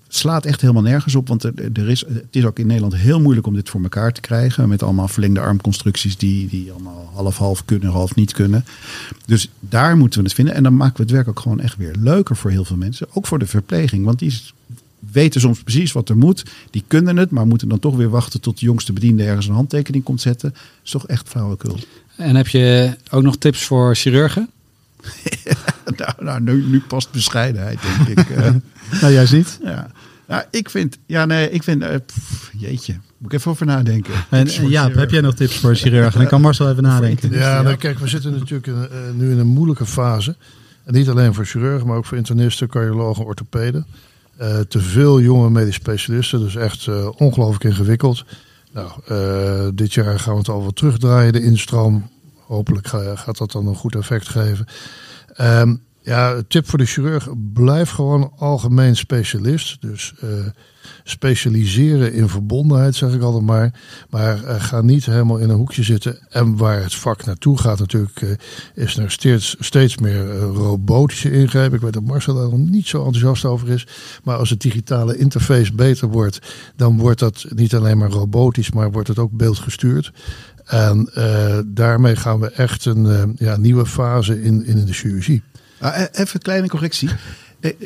slaat echt helemaal nergens op. Want er, er is, het is ook in Nederland heel moeilijk om dit voor elkaar te krijgen. Met allemaal verlengde armconstructies die, die allemaal half-half kunnen, half niet kunnen. Dus daar moeten we het vinden. En dan maken we het werk ook gewoon echt weer leuker voor heel veel mensen. Ook voor de verpleging. Want die weten soms precies wat er moet. Die kunnen het, maar moeten dan toch weer wachten tot de jongste bediende ergens een handtekening komt zetten. Dat is toch echt flauwekul. En heb je ook nog tips voor chirurgen? nou, nou nu, nu, past bescheidenheid, denk ik. Uh, nou, jij ziet. Ja. Nou, ik vind, ja, nee, ik vind, uh, pff, jeetje, moet ik even over nadenken. En, en Jaap, heb jij nog tips voor een chirurg? Dan kan Marcel even nadenken. Ja, nou, kijk, we zitten natuurlijk in, uh, nu in een moeilijke fase. En niet alleen voor chirurgen, maar ook voor internisten, cardiologen, orthopeden. Uh, te veel jonge medisch specialisten, dus echt ongelooflijk ingewikkeld. Nou, dit jaar gaan we het wat terugdraaien, de instroom. Hopelijk gaat dat dan een goed effect geven. Um, ja, tip voor de chirurg: blijf gewoon algemeen specialist. Dus specialiseren in verbondenheid, zeg ik altijd maar. Maar uh, ga niet helemaal in een hoekje zitten. En waar het vak naartoe gaat, natuurlijk, uh, is er steeds, steeds meer robotische ingrepen. Ik weet dat Marcel daar nog niet zo enthousiast over is. Maar als het digitale interface beter wordt, dan wordt dat niet alleen maar robotisch, maar wordt het ook beeldgestuurd. En daarmee gaan we echt een ja, nieuwe fase in, in de chirurgie. Uh, even een kleine correctie.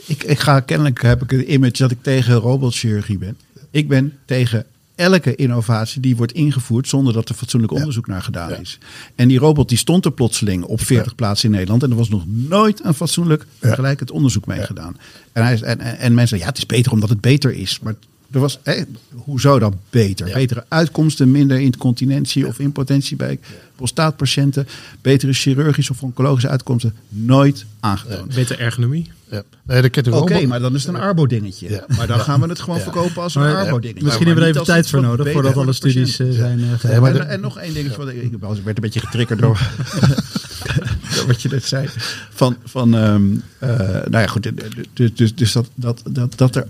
Ik, ik ga kennelijk heb ik het image dat ik tegen robotchirurgie ben. Ik ben tegen elke innovatie die wordt ingevoerd zonder dat er fatsoenlijk onderzoek naar gedaan ja. is. En die robot die stond er plotseling op 40 ja. plaatsen in Nederland en er was nog nooit een fatsoenlijk vergelijkend onderzoek mee gedaan. En, hij, en, en mensen ja, het is beter omdat het beter is. Maar er was, hé, hoezo dan beter? Betere uitkomsten, minder incontinentie of impotentie bij prostaatpatiënten, betere chirurgische of oncologische uitkomsten, nooit aangetoond. Betere ergonomie? Ja. Nee, Oké, okay, maar dan is het een arbo-dingetje. Ja. Maar dan gaan we het gewoon ja. verkopen als een arbo-dingetje. Misschien hebben we er even tijd voor nodig voordat alle studies uh, zijn uh, en, en, nog één dingetje. Wat ik, werd een beetje getriggerd door wat je net zei. Van, van um, uh, nou ja, goed. Dus, dus, dus dat, dat, dat, dat er,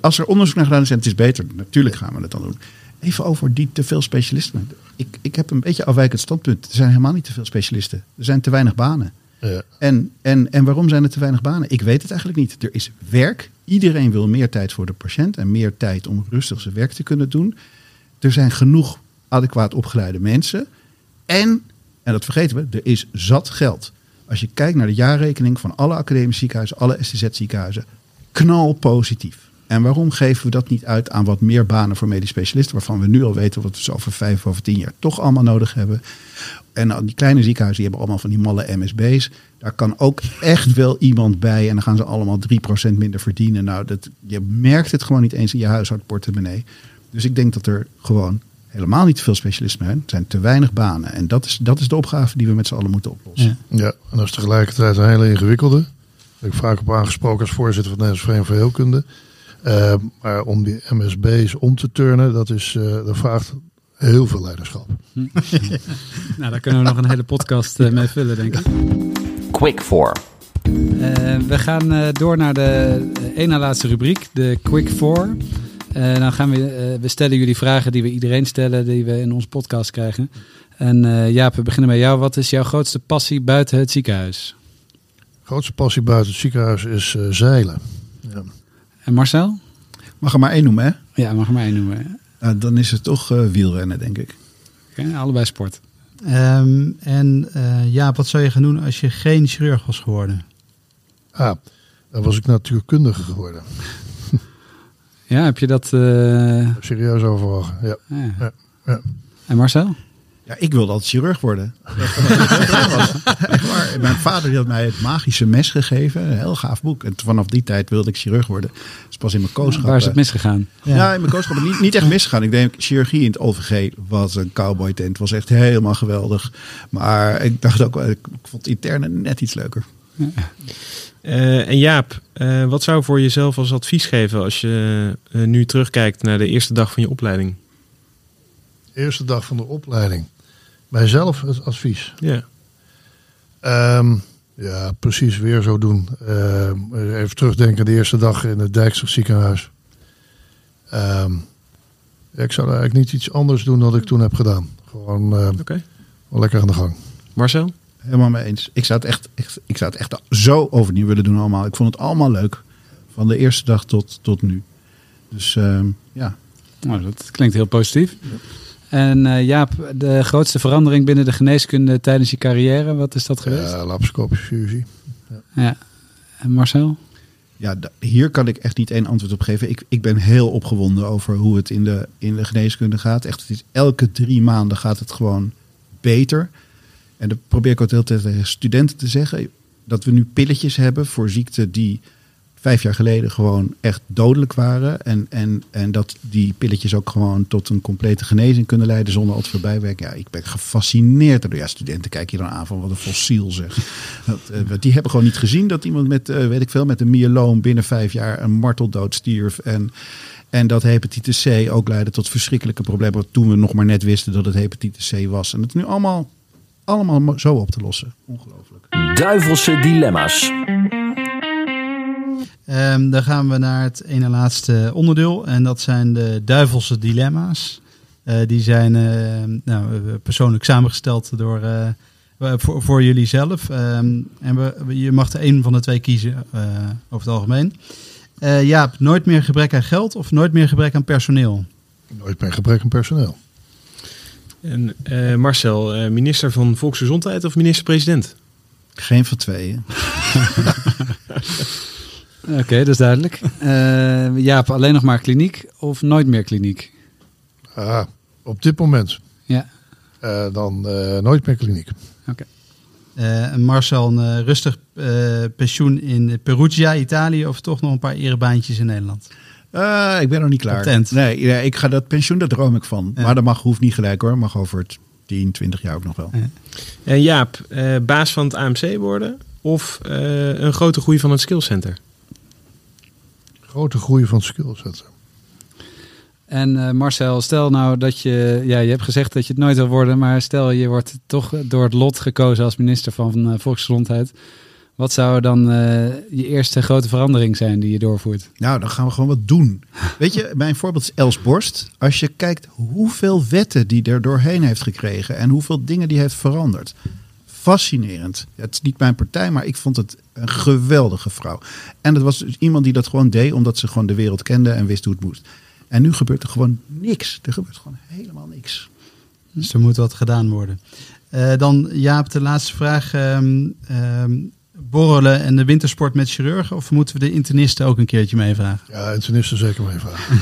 als er onderzoek naar gedaan is en het is beter, natuurlijk gaan we het dan doen. Even over die te veel specialisten. Ik, ik heb een beetje afwijkend standpunt. Er zijn helemaal niet te veel specialisten. Er zijn te weinig banen. Ja. En, en, en waarom zijn er te weinig banen? Ik weet het eigenlijk niet. Er is werk. Iedereen wil meer tijd voor de patiënt en meer tijd om rustig zijn werk te kunnen doen. Er zijn genoeg adequaat opgeleide mensen. En, en dat vergeten we, er is zat geld. Als je kijkt naar de jaarrekening van alle academische ziekenhuizen, alle STZ-ziekenhuizen, knal positief. En waarom geven we dat niet uit aan wat meer banen voor medisch specialisten, waarvan we nu al weten wat we zo over vijf of tien jaar toch allemaal nodig hebben? En die kleine ziekenhuizen die hebben allemaal van die malle MSB's. Daar kan ook echt wel iemand bij en dan gaan ze allemaal 3% minder verdienen. Nou, dat, je merkt het gewoon niet eens in je huishoudportemonnee. Dus ik denk dat er gewoon helemaal niet te veel specialisten zijn. Er zijn te weinig banen. En dat is, dat is de opgave die we met z'n allen moeten oplossen. Ja, ja en dat is tegelijkertijd een hele ingewikkelde. Ik vaak op aangesproken als voorzitter van de Nederlandse Vereniging voor Heelkunde. Uh, maar om die MSB's om te turnen, dat, is, uh, dat vraagt heel veel leiderschap. nou, daar kunnen we nog een hele podcast uh, mee vullen, denk ik. Quick for. we gaan door naar de ene laatste rubriek, de Quick dan gaan we, we stellen jullie vragen die we iedereen stellen, die we in onze podcast krijgen. En Jaap, we beginnen bij jou. Wat is jouw grootste passie buiten het ziekenhuis? Grootste passie buiten het ziekenhuis is zeilen. Ja. En Marcel? Mag er maar één noemen, hè? Ja, mag er maar één noemen. Uh, dan is het toch uh, wielrennen, denk ik. Okay, allebei sport. Um, en uh, ja, wat zou je gaan doen als je geen chirurg was geworden? Ah, dan was ik natuurkundige geworden. Ja, heb je dat... Serieus overwogen, ja. ja. ja. ja. En Marcel? Ja, ik wilde altijd chirurg worden. maar, mijn vader had mij het magische mes gegeven. Een heel gaaf boek. En vanaf die tijd wilde ik chirurg worden. Dus pas in mijn kooschap. Waar is het misgegaan? Ja, ja in mijn kooschap niet, niet echt misgegaan. Ik denk, chirurgie in het OVG was een cowboy tent. was echt helemaal geweldig. Maar ik dacht ook, ik vond het interne net iets leuker. Ja. Uh, en Jaap, uh, wat zou voor jezelf als advies geven als je uh, nu terugkijkt naar de eerste dag van je opleiding? Eerste dag van de opleiding. Mijzelf het advies. Ja. Um, ja, precies weer zo doen. Um, even terugdenken de eerste dag in het Dijkster ziekenhuis. Um, ik zou eigenlijk niet iets anders doen dan ik toen heb gedaan. Gewoon okay. lekker aan de gang. Marcel? Helemaal mee eens. Ik zou, het echt, echt, ik zou het echt zo overnieuw willen doen allemaal. Ik vond het allemaal leuk. Van de eerste dag tot, tot nu. Dus ehm, ja. Nou, dat klinkt heel positief. En uh, Jaap, de grootste verandering binnen de geneeskunde tijdens je carrière, wat is dat geweest? Ja, laparoscopische chirurgie. Ja. ja. En Marcel? Ja, hier kan ik echt niet één antwoord op geven. Ik, ik ben heel opgewonden over hoe het in de, in de geneeskunde gaat. Echt, het is, elke drie maanden gaat het gewoon beter. En dat probeer ik ook heel tegen studenten te zeggen. Dat we nu pilletjes hebben voor ziekten die vijf jaar geleden gewoon echt dodelijk waren. En, en, en dat die pilletjes ook gewoon tot een complete genezing kunnen leiden zonder al te Ja, ik ben gefascineerd door. Ja, studenten kijken je dan aan van wat een fossiel zeg. Dat, uh, die hebben gewoon niet gezien dat iemand met, uh, weet ik veel, met een myeloom binnen vijf jaar een marteldood stierf. En, en dat hepatitis C ook leidde tot verschrikkelijke problemen. Toen we nog maar net wisten dat het hepatitis C was. En het is nu allemaal, allemaal zo op te lossen. Ongelooflijk. Duivelse dilemma's. Um, dan gaan we naar het ene laatste onderdeel. En dat zijn de duivelse dilemma's. Uh, die zijn uh, nou, persoonlijk samengesteld door, uh, voor, voor jullie zelf. Um, en we, je mag er één van de twee kiezen over het algemeen. Jaap, nooit meer gebrek aan geld of nooit meer gebrek aan personeel? Nooit meer gebrek aan personeel. En Marcel, minister van Volksgezondheid of minister-president? Geen van tweeën. Oké, dat is duidelijk. Uh, Jaap, alleen nog maar kliniek of nooit meer kliniek? Ah, op dit moment. Ja. Uh, dan uh, nooit meer kliniek. Oké. Okay. Marcel, een rustig pensioen in Perugia, Italië of toch nog een paar erebaantjes in Nederland? Ik ben nog niet klaar. Nee, ik ga dat pensioen, daar droom ik van. Ja. Maar dat mag, hoeft niet gelijk hoor. Mag over het 10, 20 jaar ook nog wel. Ja. En Jaap, baas van het AMC worden of een grote groei van het skillcenter? grote groei van skillsetten. En uh, Marcel, stel nou dat je, ja, je hebt gezegd dat je het nooit wil worden, maar stel je wordt toch door het lot gekozen als minister van uh, Volksgezondheid. Wat zou dan uh, je eerste grote verandering zijn die je doorvoert? Nou, dan gaan we gewoon wat doen. Weet je, mijn voorbeeld is Els Borst. Als je kijkt hoeveel wetten die er doorheen heeft gekregen en hoeveel dingen die heeft veranderd fascinerend. Het is niet mijn partij, maar ik vond het een geweldige vrouw. En het was dus iemand die dat gewoon deed omdat ze gewoon de wereld kende en wist hoe het moest. En nu gebeurt er gewoon niks. Er gebeurt gewoon helemaal niks. Dus er moet wat gedaan worden. Uh, dan Jaap, de laatste vraag. Um, um, borrelen en de wintersport met chirurgen? Of moeten we de internisten ook een keertje meevragen? Ja, internisten zeker meevragen.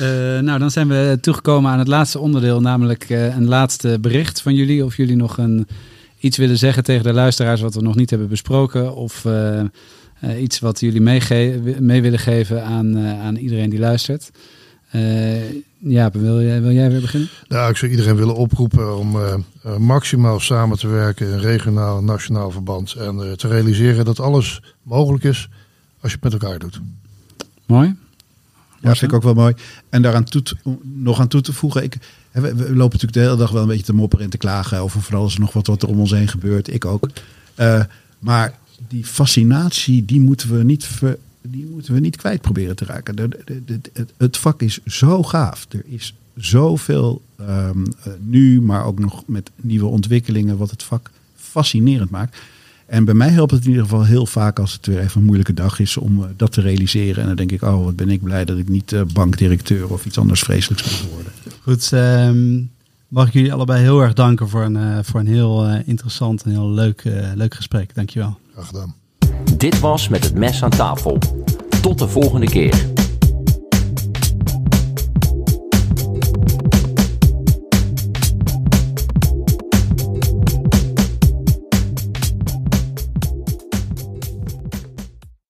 uh, nou, dan zijn we toegekomen aan het laatste onderdeel, namelijk uh, een laatste bericht van jullie. Of jullie nog een iets willen zeggen tegen de luisteraars wat we nog niet hebben besproken? Of uh, uh, iets wat jullie mee willen geven aan, uh, aan iedereen die luistert? Ja, wil jij, wil jij weer beginnen? Nou, ik zou iedereen willen oproepen om maximaal samen te werken in regionaal en nationaal verband. En te realiseren dat alles mogelijk is als je het met elkaar doet. Mooi. Ja, vind ik ook wel mooi. En daaraan toe te, nog aan toe te voegen, ik, we, we, lopen natuurlijk de hele dag wel een beetje te mopperen en te klagen over van alles nog wat, wat er om ons heen gebeurt. Ik ook. Uh, maar die fascinatie, die moeten we niet, ver, die moeten we niet kwijt proberen te raken. De, de, de, het, het, vak is zo gaaf. Er is zoveel um, uh, nu, maar ook nog met nieuwe ontwikkelingen, wat het vak fascinerend maakt. En bij mij helpt het in ieder geval heel vaak als het weer even een moeilijke dag is om uh, dat te realiseren. En dan denk ik, oh wat ben ik blij dat ik niet uh, bankdirecteur of iets anders vreselijks ben geworden. Goed, um, mag ik jullie allebei heel erg danken voor een, uh, voor een heel interessant en heel leuk, leuk gesprek. Dankjewel. Graag gedaan. Dit was Met het Mes aan tafel. Tot de volgende keer.